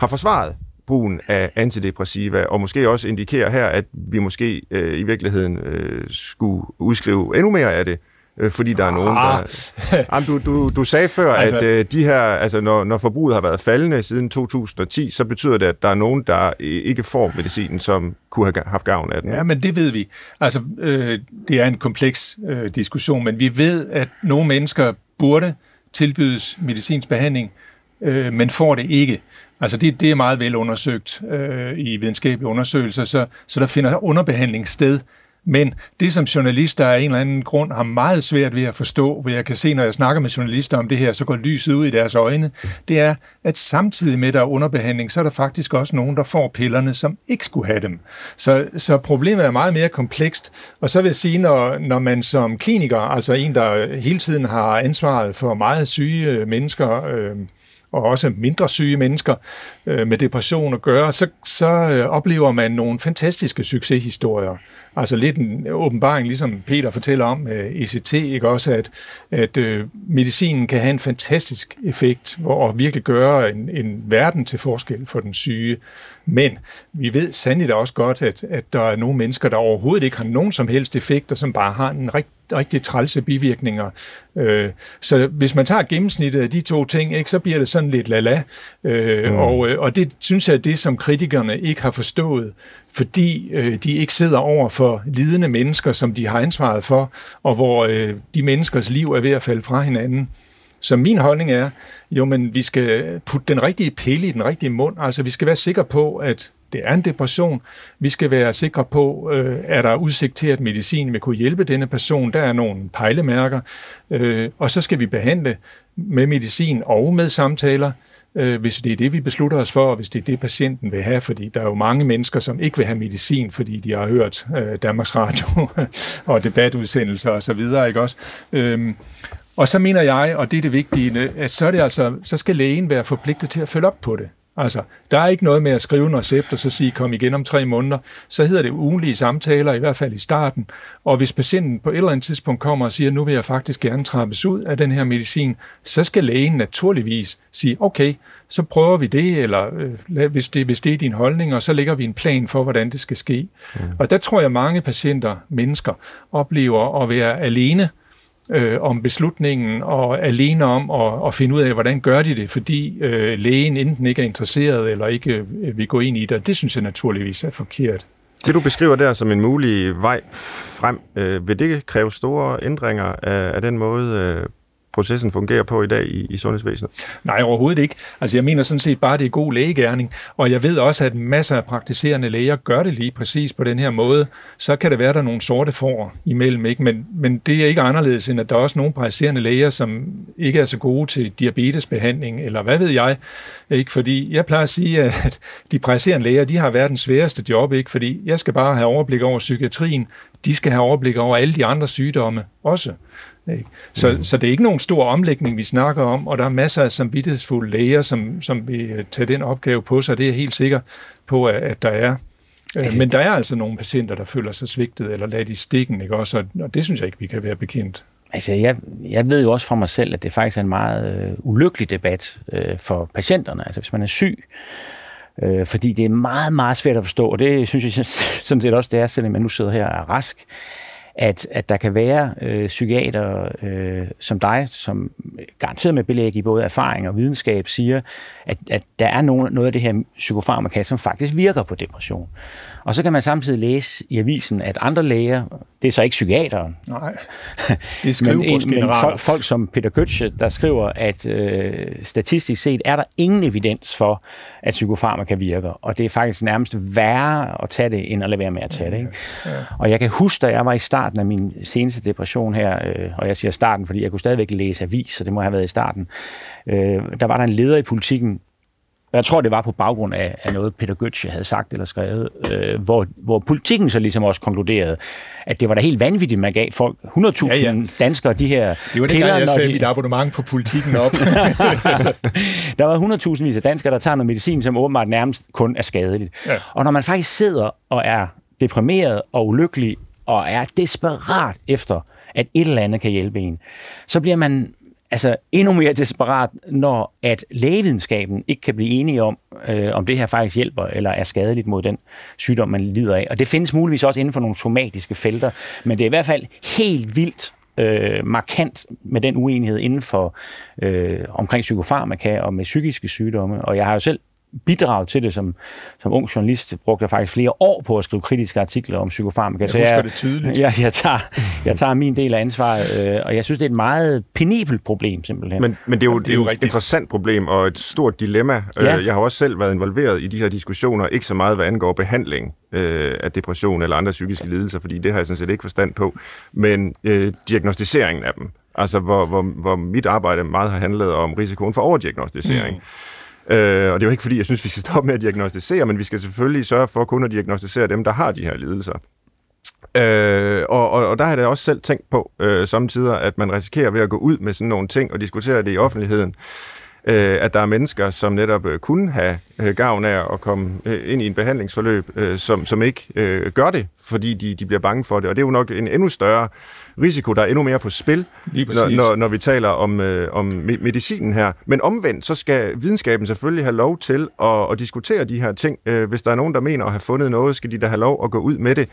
har forsvaret brugen af antidepressiva, og måske også indikerer her, at vi måske øh, i virkeligheden øh, skulle udskrive endnu mere af det, øh, fordi der er nogen, der... Ah. Jamen, du, du, du sagde før, altså... at øh, de her, altså, når, når forbruget har været faldende siden 2010, så betyder det, at der er nogen, der ikke får medicinen, som kunne have haft gavn af den. Ja, men det ved vi. Altså, øh, det er en kompleks øh, diskussion, men vi ved, at nogle mennesker burde tilbydes medicinsk behandling, øh, men får det ikke. Altså det, det er meget vel undersøgt øh, i videnskabelige undersøgelser, så, så der finder underbehandling sted men det, som journalister af en eller anden grund har meget svært ved at forstå, hvor jeg kan se, når jeg snakker med journalister om det her, så går lyset ud i deres øjne, det er, at samtidig med, der er underbehandling, så er der faktisk også nogen, der får pillerne, som ikke skulle have dem. Så, så problemet er meget mere komplekst. Og så vil jeg sige, når, når man som kliniker, altså en, der hele tiden har ansvaret for meget syge mennesker, øh, og også mindre syge mennesker øh, med depression at gøre, så, så øh, oplever man nogle fantastiske succeshistorier. Altså lidt en åbenbaring, ligesom Peter fortæller om øh, med ECT, ikke også, at, at øh, medicinen kan have en fantastisk effekt, og virkelig gøre en, en verden til forskel for den syge. Men vi ved sandelig også godt, at, at der er nogle mennesker, der overhovedet ikke har nogen som helst effekt, og som bare har en rigtig rigtig trælse bivirkninger. Øh, så hvis man tager gennemsnittet af de to ting, ikke, så bliver det sådan lidt lala. Øh, mm. og, øh, og det synes jeg er det, som kritikerne ikke har forstået, fordi øh, de ikke sidder over for lidende mennesker, som de har ansvaret for, og hvor øh, de menneskers liv er ved at falde fra hinanden. Så min holdning er, jo, men vi skal putte den rigtige pille i den rigtige mund. Altså, vi skal være sikre på, at det er en depression. Vi skal være sikre på, øh, er der udsigt til, at medicin vil kunne hjælpe denne person. Der er nogle pejlemærker. Øh, og så skal vi behandle med medicin og med samtaler, øh, hvis det er det, vi beslutter os for, og hvis det er det, patienten vil have. Fordi der er jo mange mennesker, som ikke vil have medicin, fordi de har hørt øh, Danmarks Radio og debatudsendelser osv., ikke også? Øh, og så mener jeg, og det er det vigtige, at så, er det altså, så skal lægen være forpligtet til at følge op på det. Altså, der er ikke noget med at skrive en recept og så sige, kom igen om tre måneder. Så hedder det ugenlige samtaler, i hvert fald i starten. Og hvis patienten på et eller andet tidspunkt kommer og siger, nu vil jeg faktisk gerne trappes ud af den her medicin, så skal lægen naturligvis sige, okay, så prøver vi det, eller øh, hvis, det, hvis det er din holdning, og så lægger vi en plan for, hvordan det skal ske. Mm. Og der tror jeg, mange patienter, mennesker, oplever at være alene, øh, om beslutningen og alene om at, at finde ud af, hvordan gør de det, fordi øh, lægen enten ikke er interesseret eller ikke øh, vil gå ind i det. Det synes jeg naturligvis er forkert. Det du beskriver der som en mulig vej frem, øh, vil det kræve store ændringer af, af den måde, øh, processen fungerer på i dag i, i sundhedsvæsenet? Nej, overhovedet ikke. Altså jeg mener sådan set bare, at det er god lægegærning, og jeg ved også, at masser af praktiserende læger gør det lige præcis på den her måde. Så kan det være, at der er nogle sorte får imellem, ikke? Men, men det er ikke anderledes, end at der er også nogle praktiserende læger, som ikke er så gode til diabetesbehandling, eller hvad ved jeg, ikke? Fordi jeg plejer at sige, at de praktiserende læger, de har verdens sværeste job, ikke? Fordi jeg skal bare have overblik over psykiatrien, de skal have overblik over alle de andre sygdomme også. Ikke? Så, mm. så det er ikke nogen stor omlægning, vi snakker om, og der er masser af samvittighedsfulde læger, som, som vil tage den opgave på sig. Det er jeg helt sikker på, at, at der er. Øh, altså, Men der er altså nogle patienter, der føler sig svigtet eller ladt i stikken, ikke også? Og det synes jeg ikke, vi kan være bekendt. Altså, jeg, jeg ved jo også fra mig selv, at det faktisk er en meget øh, ulykkelig debat øh, for patienterne. Altså, hvis man er syg, øh, fordi det er meget, meget svært at forstå, og det synes jeg sådan set også, det er, selvom man nu sidder her og er rask, at, at der kan være øh, psykiater øh, som dig, som garanteret med belæg i både erfaring og videnskab, siger, at, at der er nogen, noget af det her psykofarmaka, som faktisk virker på depression. Og så kan man samtidig læse i avisen, at andre læger, det er så ikke psykiateren, Nej, det er men, men folk, folk som Peter Götze, der skriver, at øh, statistisk set er der ingen evidens for, at psykofarmaka virker, og det er faktisk nærmest værre at tage det, end at lade være med at tage det. Ikke? Ja. Og jeg kan huske, da jeg var i starten af min seneste depression her, øh, og jeg siger starten, fordi jeg kunne stadigvæk læse avis, så det må have været i starten, øh, der var der en leder i politikken, jeg tror, det var på baggrund af, af noget, Peter Götze havde sagt eller skrevet, øh, hvor, hvor politikken så ligesom også konkluderede, at det var da helt vanvittigt, man gav folk 100.000 ja, ja. danskere de her Det var det, piller, jeg sagde de... mit abonnement på politikken op. der var 100.000 vis af danskere, der tager noget medicin, som åbenbart nærmest kun er skadeligt. Ja. Og når man faktisk sidder og er deprimeret og ulykkelig og er desperat efter, at et eller andet kan hjælpe en, så bliver man altså endnu mere desperat, når at lægevidenskaben ikke kan blive enige om, øh, om det her faktisk hjælper eller er skadeligt mod den sygdom, man lider af. Og det findes muligvis også inden for nogle somatiske felter, men det er i hvert fald helt vildt øh, markant med den uenighed inden for øh, omkring psykofarmaka og med psykiske sygdomme. Og jeg har jo selv bidrag til det som, som ung journalist, brugte jeg faktisk flere år på at skrive kritiske artikler om psykofarmaka. Jeg så jeg, det tydeligt. Jeg, jeg, tager, jeg tager min del af ansvaret, øh, og jeg synes, det er et meget penibelt problem, simpelthen. Men, men det er jo, det er jo et interessant problem og et stort dilemma. Ja. Øh, jeg har også selv været involveret i de her diskussioner, ikke så meget hvad angår behandling øh, af depression eller andre psykiske lidelser, fordi det har jeg sådan set ikke forstand på, men øh, diagnostiseringen af dem. Altså, hvor, hvor, hvor mit arbejde meget har handlet om risikoen for overdiagnostisering. Mm. Øh, og det er jo ikke fordi, jeg synes, vi skal stoppe med at diagnostisere, men vi skal selvfølgelig sørge for kun at diagnostisere dem, der har de her lidelser. Øh, og, og, og der har jeg da også selv tænkt på øh, samtidig, at man risikerer ved at gå ud med sådan nogle ting og diskutere det i offentligheden, øh, at der er mennesker, som netop øh, kunne have øh, gavn af at komme øh, ind i en behandlingsforløb, øh, som, som ikke øh, gør det, fordi de, de bliver bange for det. Og det er jo nok en endnu større risiko, der er endnu mere på spil, når, når, når vi taler om, øh, om medicinen her. Men omvendt, så skal videnskaben selvfølgelig have lov til at, at diskutere de her ting. Øh, hvis der er nogen, der mener at have fundet noget, skal de da have lov at gå ud med det.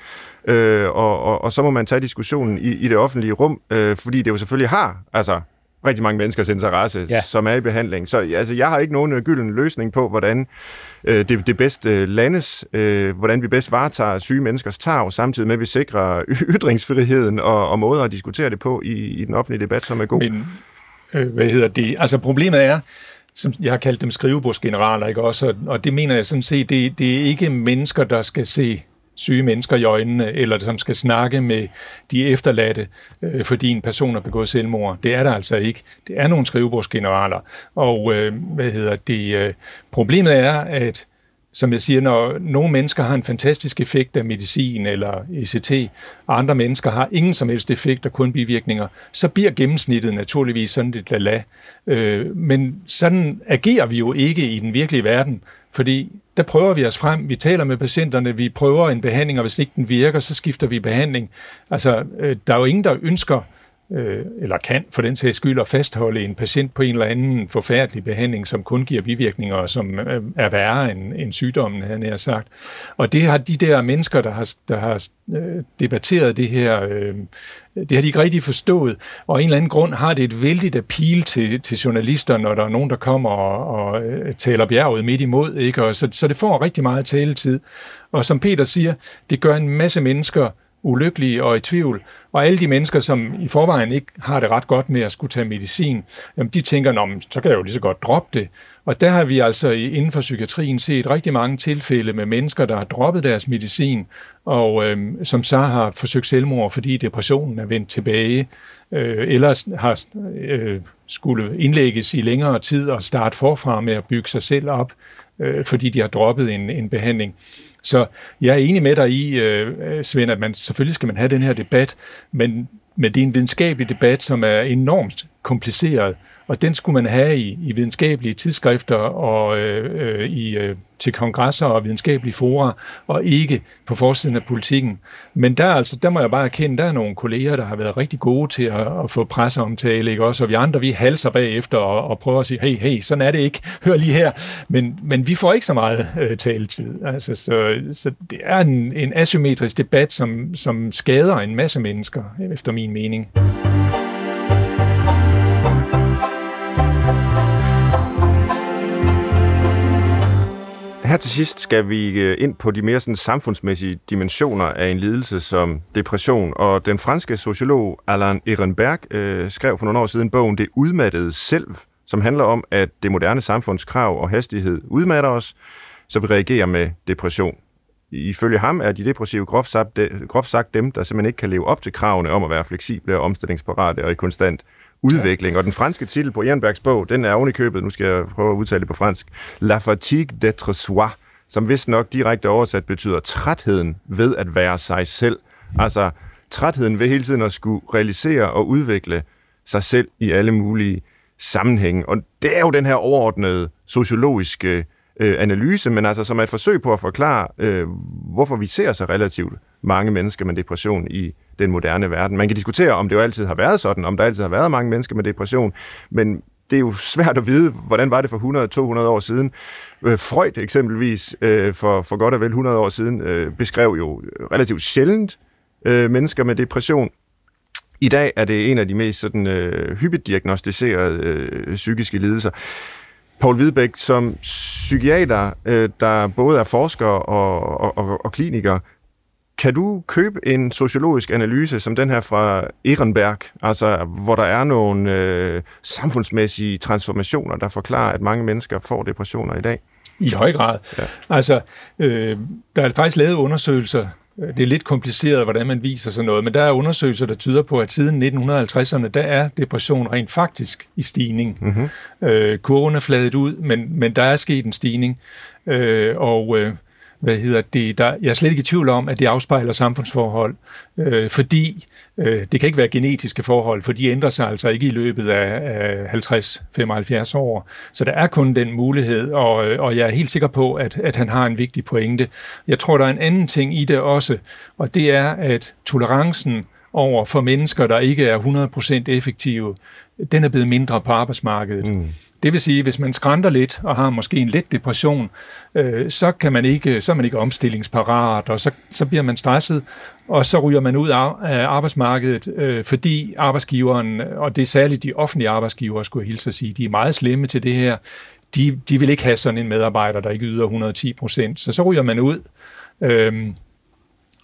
Øh, og, og, og så må man tage diskussionen i, i det offentlige rum, øh, fordi det jo selvfølgelig har altså rigtig mange menneskers interesse, ja. som er i behandling. Så altså, jeg har ikke nogen øh, gylden løsning på, hvordan øh, det, det bedst øh, landes, øh, hvordan vi bedst varetager syge menneskers tag, samtidig med, at vi sikrer ytringsfriheden og, og måder at diskutere det på i, i den offentlige debat, som er god. Men, øh, hvad hedder det? Altså problemet er, som jeg har kaldt dem skrivebordsgeneraler, ikke også? Og det mener jeg sådan set, det, det er ikke mennesker, der skal se syge mennesker i øjnene, eller som skal snakke med de efterladte, øh, fordi en person har begået selvmord. Det er der altså ikke. Det er nogle skrivebordsgeneraler. Og øh, hvad hedder det? Øh, problemet er, at som jeg siger, når nogle mennesker har en fantastisk effekt af medicin eller ECT, og andre mennesker har ingen som helst effekt og kun bivirkninger, så bliver gennemsnittet naturligvis sådan lidt lala. Øh, men sådan agerer vi jo ikke i den virkelige verden, fordi der prøver vi os frem, vi taler med patienterne, vi prøver en behandling, og hvis ikke den virker, så skifter vi behandling. Altså, øh, der er jo ingen, der ønsker øh, eller kan for den sags skyld at fastholde en patient på en eller anden forfærdelig behandling, som kun giver bivirkninger, som øh, er værre end, end sygdommen, havde jeg sagt. Og det har de der mennesker, der har, der har øh, debatteret det her, øh, det har de ikke rigtig forstået, og af en eller anden grund har det et vældigt appeal til, til journalister, når der er nogen, der kommer og, og øh, taler bjerget midt imod, ikke? Og så, så det får rigtig meget taletid. Og som Peter siger, det gør en masse mennesker ulykkelige og i tvivl. Og alle de mennesker, som i forvejen ikke har det ret godt med at skulle tage medicin, jamen de tænker, Nå, så kan jeg jo lige så godt droppe det. Og der har vi altså inden for psykiatrien set rigtig mange tilfælde med mennesker, der har droppet deres medicin, og øh, som så har forsøgt selvmord, fordi depressionen er vendt tilbage, øh, eller har øh, skulle indlægges i længere tid og starte forfra med at bygge sig selv op, øh, fordi de har droppet en, en behandling. Så jeg er enig med dig i, øh, øh, Svend, at man selvfølgelig skal man have den her debat, men, men det er en videnskabelig debat, som er enormt kompliceret, og den skulle man have i, i videnskabelige tidsskrifter og øh, øh, i, øh, til kongresser og videnskabelige fora, og ikke på forsiden af politikken. Men der, altså, der må jeg bare erkende, der er nogle kolleger, der har været rigtig gode til at, at få presseomtale, ikke også? Og vi andre, vi halser bagefter og, og prøver at sige, hey, hey, sådan er det ikke, hør lige her. Men, men vi får ikke så meget øh, taletid. Altså, så, så det er en, en asymmetrisk debat, som, som skader en masse mennesker, efter min mening. Her til sidst skal vi øh, ind på de mere sådan samfundsmæssige dimensioner af en lidelse som depression. Og den franske sociolog Alain Ehrenberg øh, skrev for nogle år siden bogen Det udmattede selv, som handler om, at det moderne samfunds krav og hastighed udmatter os, så vi reagerer med depression. Ifølge ham er de depressive groft sagt, groft sagt dem, der simpelthen ikke kan leve op til kravene om at være fleksible og omstillingsparate og i konstant udvikling. Ja. Og den franske titel på Ehrenbergs bog, den er ovenikøbet, nu skal jeg prøve at udtale det på fransk, La fatigue d'être soi, som vist nok direkte oversat betyder trætheden ved at være sig selv. Altså trætheden ved hele tiden at skulle realisere og udvikle sig selv i alle mulige sammenhænge. Og det er jo den her overordnede sociologiske øh, analyse, men altså som er et forsøg på at forklare, øh, hvorfor vi ser så relativt mange mennesker med depression i den moderne verden. Man kan diskutere, om det jo altid har været sådan, om der altid har været mange mennesker med depression, men det er jo svært at vide, hvordan var det for 100-200 år siden. Øh, Freud eksempelvis, øh, for, for godt og vel 100 år siden, øh, beskrev jo relativt sjældent mennesker med depression. I dag er det en af de mest sådan, øh, hyppigt diagnostiserede øh, psykiske lidelser. Paul Hvidebæk, som psykiater, øh, der både er forsker og, og, og, og kliniker, kan du købe en sociologisk analyse som den her fra Ehrenberg, altså hvor der er nogle øh, samfundsmæssige transformationer, der forklarer, at mange mennesker får depressioner i dag? I høj grad. Ja. Altså, øh, der er faktisk lavet undersøgelser, det er lidt kompliceret, hvordan man viser sådan noget, men der er undersøgelser, der tyder på, at siden 1950'erne, der er depression rent faktisk i stigning. Mm-hmm. Øh, kurven er fladet ud, men, men der er sket en stigning. Øh, og øh, hvad hedder det, der, jeg er slet ikke i tvivl om, at det afspejler samfundsforhold, øh, fordi øh, det kan ikke være genetiske forhold, for de ændrer sig altså ikke i løbet af, af 50-75 år. Så der er kun den mulighed, og, øh, og jeg er helt sikker på, at, at han har en vigtig pointe. Jeg tror, der er en anden ting i det også, og det er, at tolerancen over for mennesker, der ikke er 100% effektive, den er blevet mindre på arbejdsmarkedet. Mm. Det vil sige, hvis man skrænter lidt og har måske en let depression, øh, så, kan man ikke, så er man ikke omstillingsparat, og så, så bliver man stresset, og så ryger man ud af arbejdsmarkedet, øh, fordi arbejdsgiveren, og det er særligt de offentlige arbejdsgivere, skulle jeg hilse at sige, de er meget slemme til det her. De, de vil ikke have sådan en medarbejder, der ikke yder 110 procent, så så ryger man ud. Øh,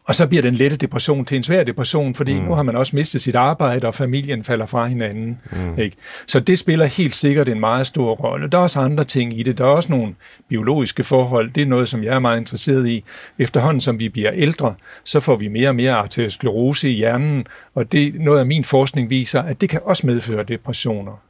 og så bliver den lette depression til en svær depression, fordi mm. nu har man også mistet sit arbejde, og familien falder fra hinanden. Mm. Ikke? Så det spiller helt sikkert en meget stor rolle. Der er også andre ting i det. Der er også nogle biologiske forhold. Det er noget, som jeg er meget interesseret i. Efterhånden som vi bliver ældre, så får vi mere og mere arteriosklerose i hjernen, og det noget af min forskning viser, at det kan også medføre depressioner.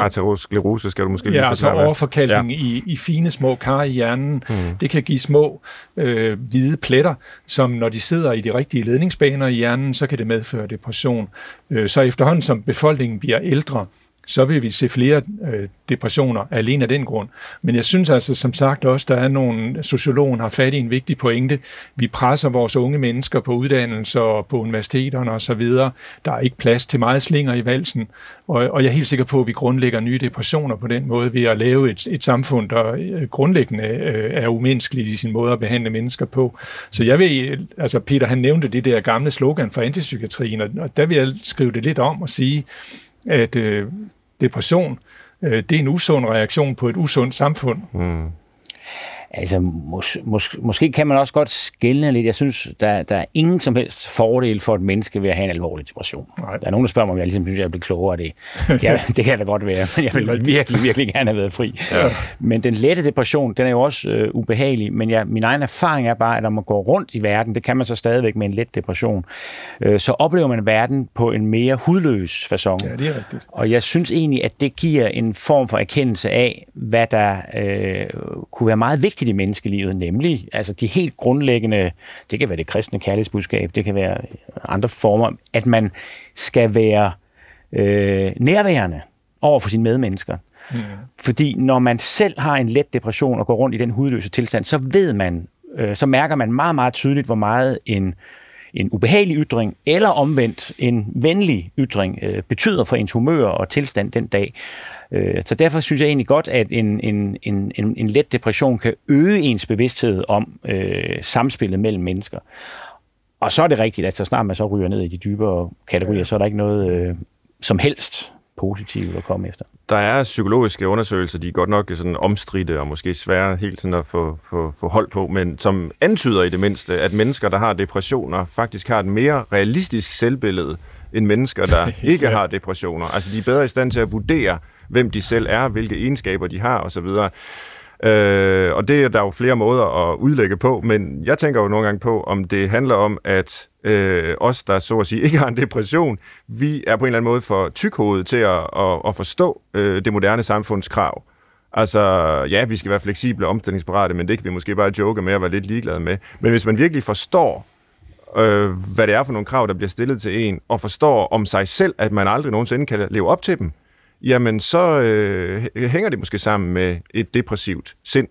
Arteriosklerose skal du måske lige Ja, altså overforkalkning ja. i, i fine små kar i hjernen. Mm. Det kan give små øh, hvide pletter, som når de sidder i de rigtige ledningsbaner i hjernen, så kan det medføre depression. Øh, så efterhånden som befolkningen bliver ældre, så vil vi se flere øh, depressioner alene af den grund. Men jeg synes altså som sagt også, der er nogle, sociologen har fat i en vigtig pointe. Vi presser vores unge mennesker på uddannelser og på universiteterne osv. Der er ikke plads til meget slinger i valsen, og, og jeg er helt sikker på, at vi grundlægger nye depressioner på den måde ved at lave et, et samfund, der øh, grundlæggende øh, er umenneskeligt i sin måde at behandle mennesker på. Så jeg vil, øh, altså Peter han nævnte det der gamle slogan for antipsykiatrien, og der vil jeg skrive det lidt om og sige, at øh, depression, øh, det er en usund reaktion på et usundt samfund. Mm. Altså, mås, mås, måske kan man også godt skælne lidt. Jeg synes, der, der er ingen som helst fordel for et menneske ved at have en alvorlig depression. Nej. Der er nogen, der spørger mig, om jeg ligesom synes, jeg bliver klogere af det. Ja, det kan da godt være, men jeg vil virkelig, virkelig gerne have været fri. Ja. Men den lette depression, den er jo også øh, ubehagelig, men jeg, min egen erfaring er bare, at når man går rundt i verden, det kan man så stadigvæk med en let depression, øh, så oplever man verden på en mere hudløs façon. Ja, det er rigtigt. Og jeg synes egentlig, at det giver en form for erkendelse af, hvad der øh, kunne være meget vigtigt vigtigt i menneskelivet, nemlig altså de helt grundlæggende, det kan være det kristne kærlighedsbudskab, det kan være andre former, at man skal være øh, nærværende over for sine medmennesker. Mm. Fordi når man selv har en let depression og går rundt i den hudløse tilstand, så ved man, øh, så mærker man meget, meget tydeligt, hvor meget en, en ubehagelig ytring, eller omvendt en venlig ytring, øh, betyder for ens humør og tilstand den dag. Øh, så derfor synes jeg egentlig godt, at en, en, en, en, en let depression kan øge ens bevidsthed om øh, samspillet mellem mennesker. Og så er det rigtigt, at så snart man så ryger ned i de dybere kategorier, så er der ikke noget øh, som helst positivt at komme efter. Der er psykologiske undersøgelser, de er godt nok sådan omstridte og måske svære helt sådan at få, få, få hold på, men som antyder i det mindste, at mennesker, der har depressioner, faktisk har et mere realistisk selvbillede end mennesker, der ikke ja. har depressioner. Altså de er bedre i stand til at vurdere, hvem de selv er, hvilke egenskaber de har osv. Øh, og det er der jo flere måder at udlægge på, men jeg tænker jo nogle gange på, om det handler om, at øh, os, der så at sige ikke har en depression, vi er på en eller anden måde for tykhovedet til at, at, at forstå øh, det moderne samfunds krav. Altså, ja, vi skal være fleksible og omstillingsparate, men det kan vi måske bare joke med at være lidt ligeglade med. Men hvis man virkelig forstår, øh, hvad det er for nogle krav, der bliver stillet til en, og forstår om sig selv, at man aldrig nogensinde kan leve op til dem, jamen så øh, hænger det måske sammen med et depressivt sind.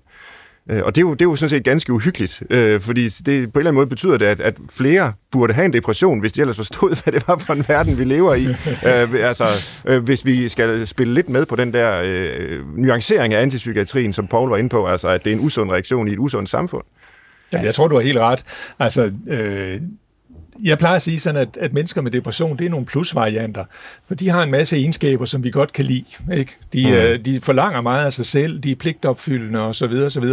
Øh, og det er, jo, det er jo sådan set ganske uhyggeligt, øh, fordi det, på en eller anden måde betyder det, at, at flere burde have en depression, hvis de ellers forstod, hvad det var for en verden, vi lever i. øh, altså, øh, hvis vi skal spille lidt med på den der øh, nuancering af antipsykiatrien, som Paul var inde på, altså at det er en usund reaktion i et usundt samfund. Ja, jeg tror, du har helt ret. Altså, øh, jeg plejer at sige sådan, at, at mennesker med depression, det er nogle plusvarianter, for de har en masse egenskaber, som vi godt kan lide. Ikke? De, mm. øh, de forlanger meget af sig selv, de er pligtopfyldende osv. osv.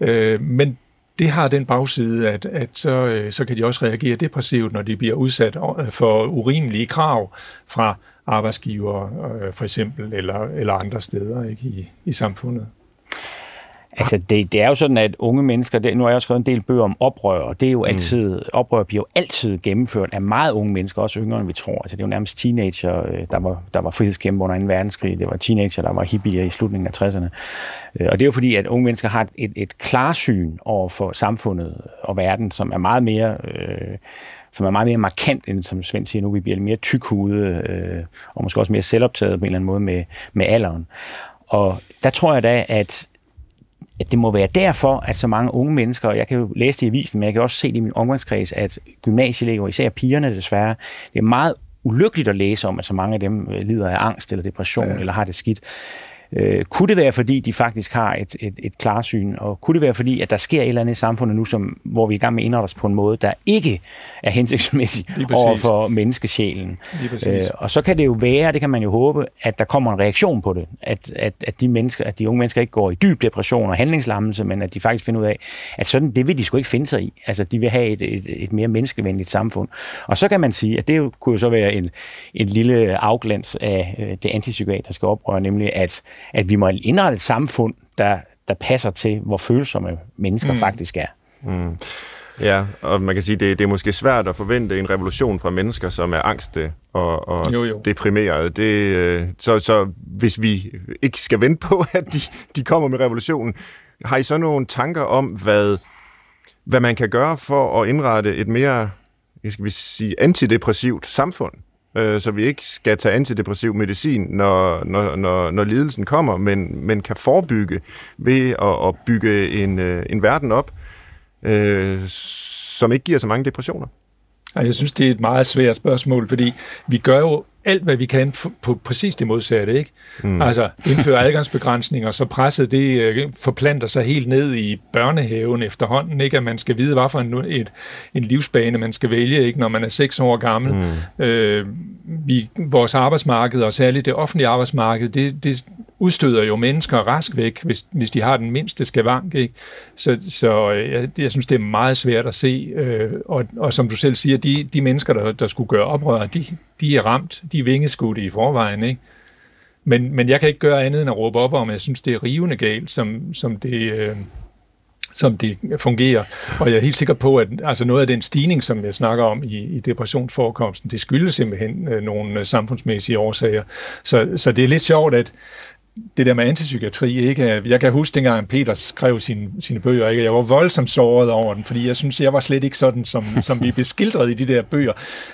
Øh, men det har den bagside, at, at så, øh, så kan de også reagere depressivt, når de bliver udsat for urimelige krav fra arbejdsgiver, øh, for eksempel, eller, eller andre steder ikke, i, i samfundet. Altså, det, det er jo sådan, at unge mennesker, det, nu har jeg også skrevet en del bøger om oprør, og det er jo mm. altid, mm. oprør bliver jo altid gennemført af meget unge mennesker, også yngre end vi tror. Altså, det er jo nærmest teenager, øh, der var, der var frihedskæmper under 2. verdenskrig, det var teenager, der var hippier i slutningen af 60'erne. Øh, og det er jo fordi, at unge mennesker har et, et, et klarsyn over for samfundet og verden, som er meget mere... Øh, som er meget mere markant, end som Svend siger nu, vi bliver mere tykhude, øh, og måske også mere selvoptaget på en eller anden måde med, med alderen. Og der tror jeg da, at at det må være derfor, at så mange unge mennesker, og jeg kan jo læse det i avisen, men jeg kan også se det i min omgangskreds, at gymnasieelever, især pigerne desværre, det er meget ulykkeligt at læse om, at så mange af dem øh, lider af angst eller depression ja. eller har det skidt. Øh, kunne det være, fordi de faktisk har et, et, et klarsyn, og kunne det være, fordi at der sker et eller andet i samfundet nu, som, hvor vi er i gang med at indrette os på en måde, der ikke er hensigtsmæssig over for menneskesjælen. Øh, og så kan det jo være, det kan man jo håbe, at der kommer en reaktion på det, at, at, at de mennesker, at de unge mennesker ikke går i dyb depression og handlingslammelse, men at de faktisk finder ud af, at sådan, det vil de sgu ikke finde sig i. Altså, de vil have et, et, et mere menneskevenligt samfund. Og så kan man sige, at det jo, kunne jo så være en, en lille afglans af øh, det antipsykiatriske oprør, nemlig at at vi må indrette et samfund, der, der passer til, hvor følsomme mennesker mm. faktisk er. Mm. Ja, og man kan sige, det, det er måske svært at forvente en revolution fra mennesker, som er angste og, og jo, jo. deprimerede. Det, øh, så, så hvis vi ikke skal vente på, at de, de kommer med revolutionen, har I så nogle tanker om, hvad, hvad man kan gøre for at indrette et mere skal vi sige, antidepressivt samfund? Øh, så vi ikke skal tage antidepressiv medicin, når, når, når, når lidelsen kommer, men, men kan forebygge ved at, at bygge en, øh, en verden op, øh, som ikke giver så mange depressioner. Jeg synes, det er et meget svært spørgsmål, fordi vi gør jo alt, hvad vi kan på præcis det modsatte. Ikke? Mm. Altså indføre adgangsbegrænsninger, så presset det øh, forplanter sig helt ned i børnehaven efterhånden. Ikke? At man skal vide, hvad for en, et, en livsbane man skal vælge, ikke? når man er seks år gammel. Mm. Øh, vi, vores arbejdsmarked, og særligt det offentlige arbejdsmarked, det, det udstøder jo mennesker rask væk, hvis, hvis de har den mindste skavank. Ikke? Så, så øh, jeg, jeg synes, det er meget svært at se. Øh, og, og som du selv siger, de, de mennesker, der, der skulle gøre oprør, de, de er ramt, de er vingeskudte i forvejen. Ikke? Men, men jeg kan ikke gøre andet end at råbe op om, jeg synes, det er rivende galt, som, som det... Øh, som det fungerer. Og jeg er helt sikker på, at altså noget af den stigning, som jeg snakker om i, i depressionsforekomsten, det skyldes simpelthen øh, nogle samfundsmæssige årsager. Så, så det er lidt sjovt, at det der med antipsykiatri, ikke? Jeg kan huske dengang Peter skrev sine, sine bøger, ikke? Jeg var voldsomt såret over den, fordi jeg synes, jeg var slet ikke sådan, som, som vi beskildrede i de der bøger.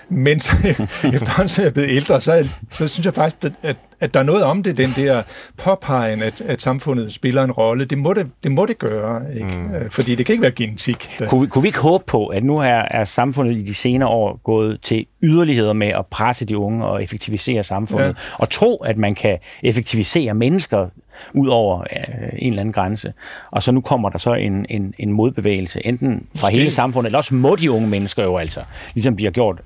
Men så, efterhånden, som jeg blev ældre, så, så synes jeg faktisk, at, at, at der er noget om det, den der påpegen, at, at samfundet spiller en rolle. Det må det, det, må det gøre, ikke? Mm. Øh, fordi det kan ikke være genetik. Der... Kunne, vi, kunne vi ikke håbe på, at nu er, er samfundet i de senere år gået til yderligheder med at presse de unge og effektivisere samfundet, ja. og tro, at man kan effektivisere mennesker ud over øh, en eller anden grænse. Og så nu kommer der så en, en, en modbevægelse, enten fra Måske. hele samfundet, eller også må de unge mennesker jo altså, ligesom de har gjort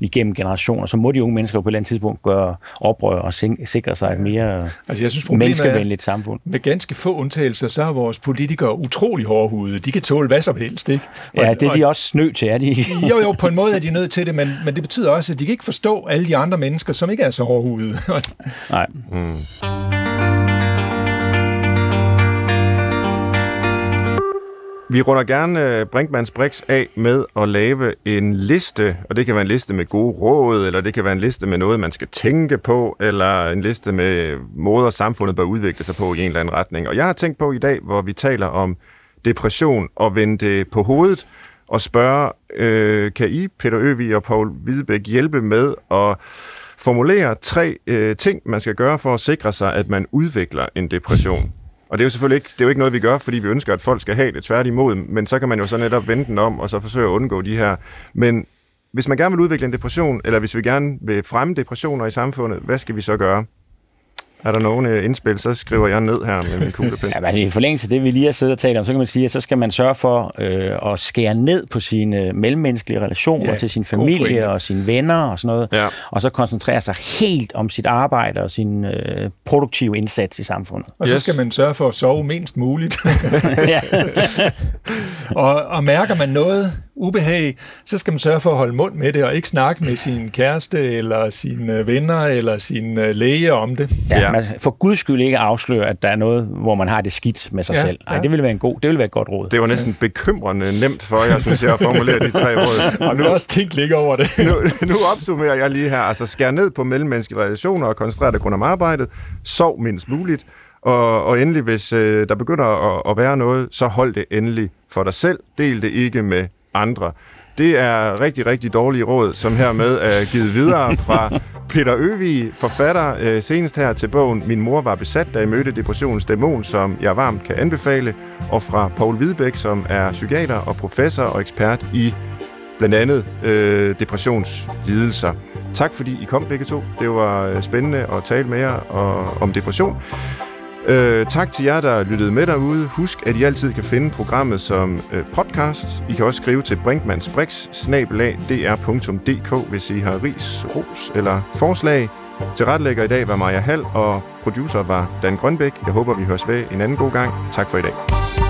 igennem generationer, så må de unge mennesker på et eller andet tidspunkt gøre oprør og sikre sig et mere altså, jeg synes, menneskevenligt samfund. Med ganske få undtagelser, så er vores politikere utrolig hårdhude. De kan tåle hvad som helst, ikke? Og, ja, det er de også nødt til, er de? jo, jo, på en måde er de nødt til det, men, men det betyder også, at de kan ikke forstå alle de andre mennesker, som ikke er så hårdhude. Nej. Mm. Vi runder gerne øh, Brinkmanns Brix af med at lave en liste, og det kan være en liste med gode råd, eller det kan være en liste med noget, man skal tænke på, eller en liste med måder, samfundet bør udvikle sig på i en eller anden retning. Og jeg har tænkt på i dag, hvor vi taler om depression, og vende det på hovedet og spørge, øh, kan I, Peter Øvig og Paul Hvidebæk, hjælpe med at formulere tre øh, ting, man skal gøre for at sikre sig, at man udvikler en depression? Og det er jo selvfølgelig ikke, det er jo ikke noget, vi gør, fordi vi ønsker, at folk skal have det tværtimod, men så kan man jo så netop vende den om, og så forsøge at undgå de her. Men hvis man gerne vil udvikle en depression, eller hvis vi gerne vil fremme depressioner i samfundet, hvad skal vi så gøre? Er der nogen uh, indspil, så skriver jeg ned her med min kuglepen. ja, men i forlængelse af det, vi lige har siddet og talt om, så kan man sige, at så skal man sørge for øh, at skære ned på sine mellemmenneskelige relationer ja, til sin familie og sine venner og sådan noget, ja. og så koncentrere sig helt om sit arbejde og sin øh, produktive indsats i samfundet. Og yes. så skal man sørge for at sove mindst muligt. og, og mærker man noget ubehag, så skal man sørge for at holde mund med det, og ikke snakke med sin kæreste, eller sine venner, eller sin øh, læge om det. Ja, ja. Man for guds skyld ikke afsløre, at der er noget, hvor man har det skidt med sig ja, selv. Nej, ja. det ville være en god, det ville være et godt råd. Det var næsten bekymrende nemt for jer, synes jeg, at formulere de tre råd. Og nu også tænkt lidt over det. nu, nu opsummerer jeg lige her. Altså, skær ned på mellemmenneskelige relationer og koncentrere dig kun om arbejdet. Sov mindst muligt. Og, og endelig, hvis øh, der begynder at, at være noget, så hold det endelig for dig selv. Del det ikke med andre. Det er rigtig, rigtig dårlige råd, som hermed er givet videre fra Peter Øvig, forfatter, øh, senest her til bogen Min mor var besat, da jeg mødte depressionens dæmon, som jeg varmt kan anbefale, og fra Paul Hvidebæk, som er psykiater og professor og ekspert i blandt andet øh, depressionslidelser. Tak fordi I kom begge to. Det var øh, spændende at tale med jer og, om depression. Øh, tak til jer, der lyttede med derude. Husk, at I altid kan finde programmet som øh, podcast. I kan også skrive til brinkmansbrix.dr.dk, hvis I har ris, ros eller forslag. Til retlægger i dag var Maja Hall, og producer var Dan Grønbæk. Jeg håber, vi høres ved en anden god gang. Tak for i dag.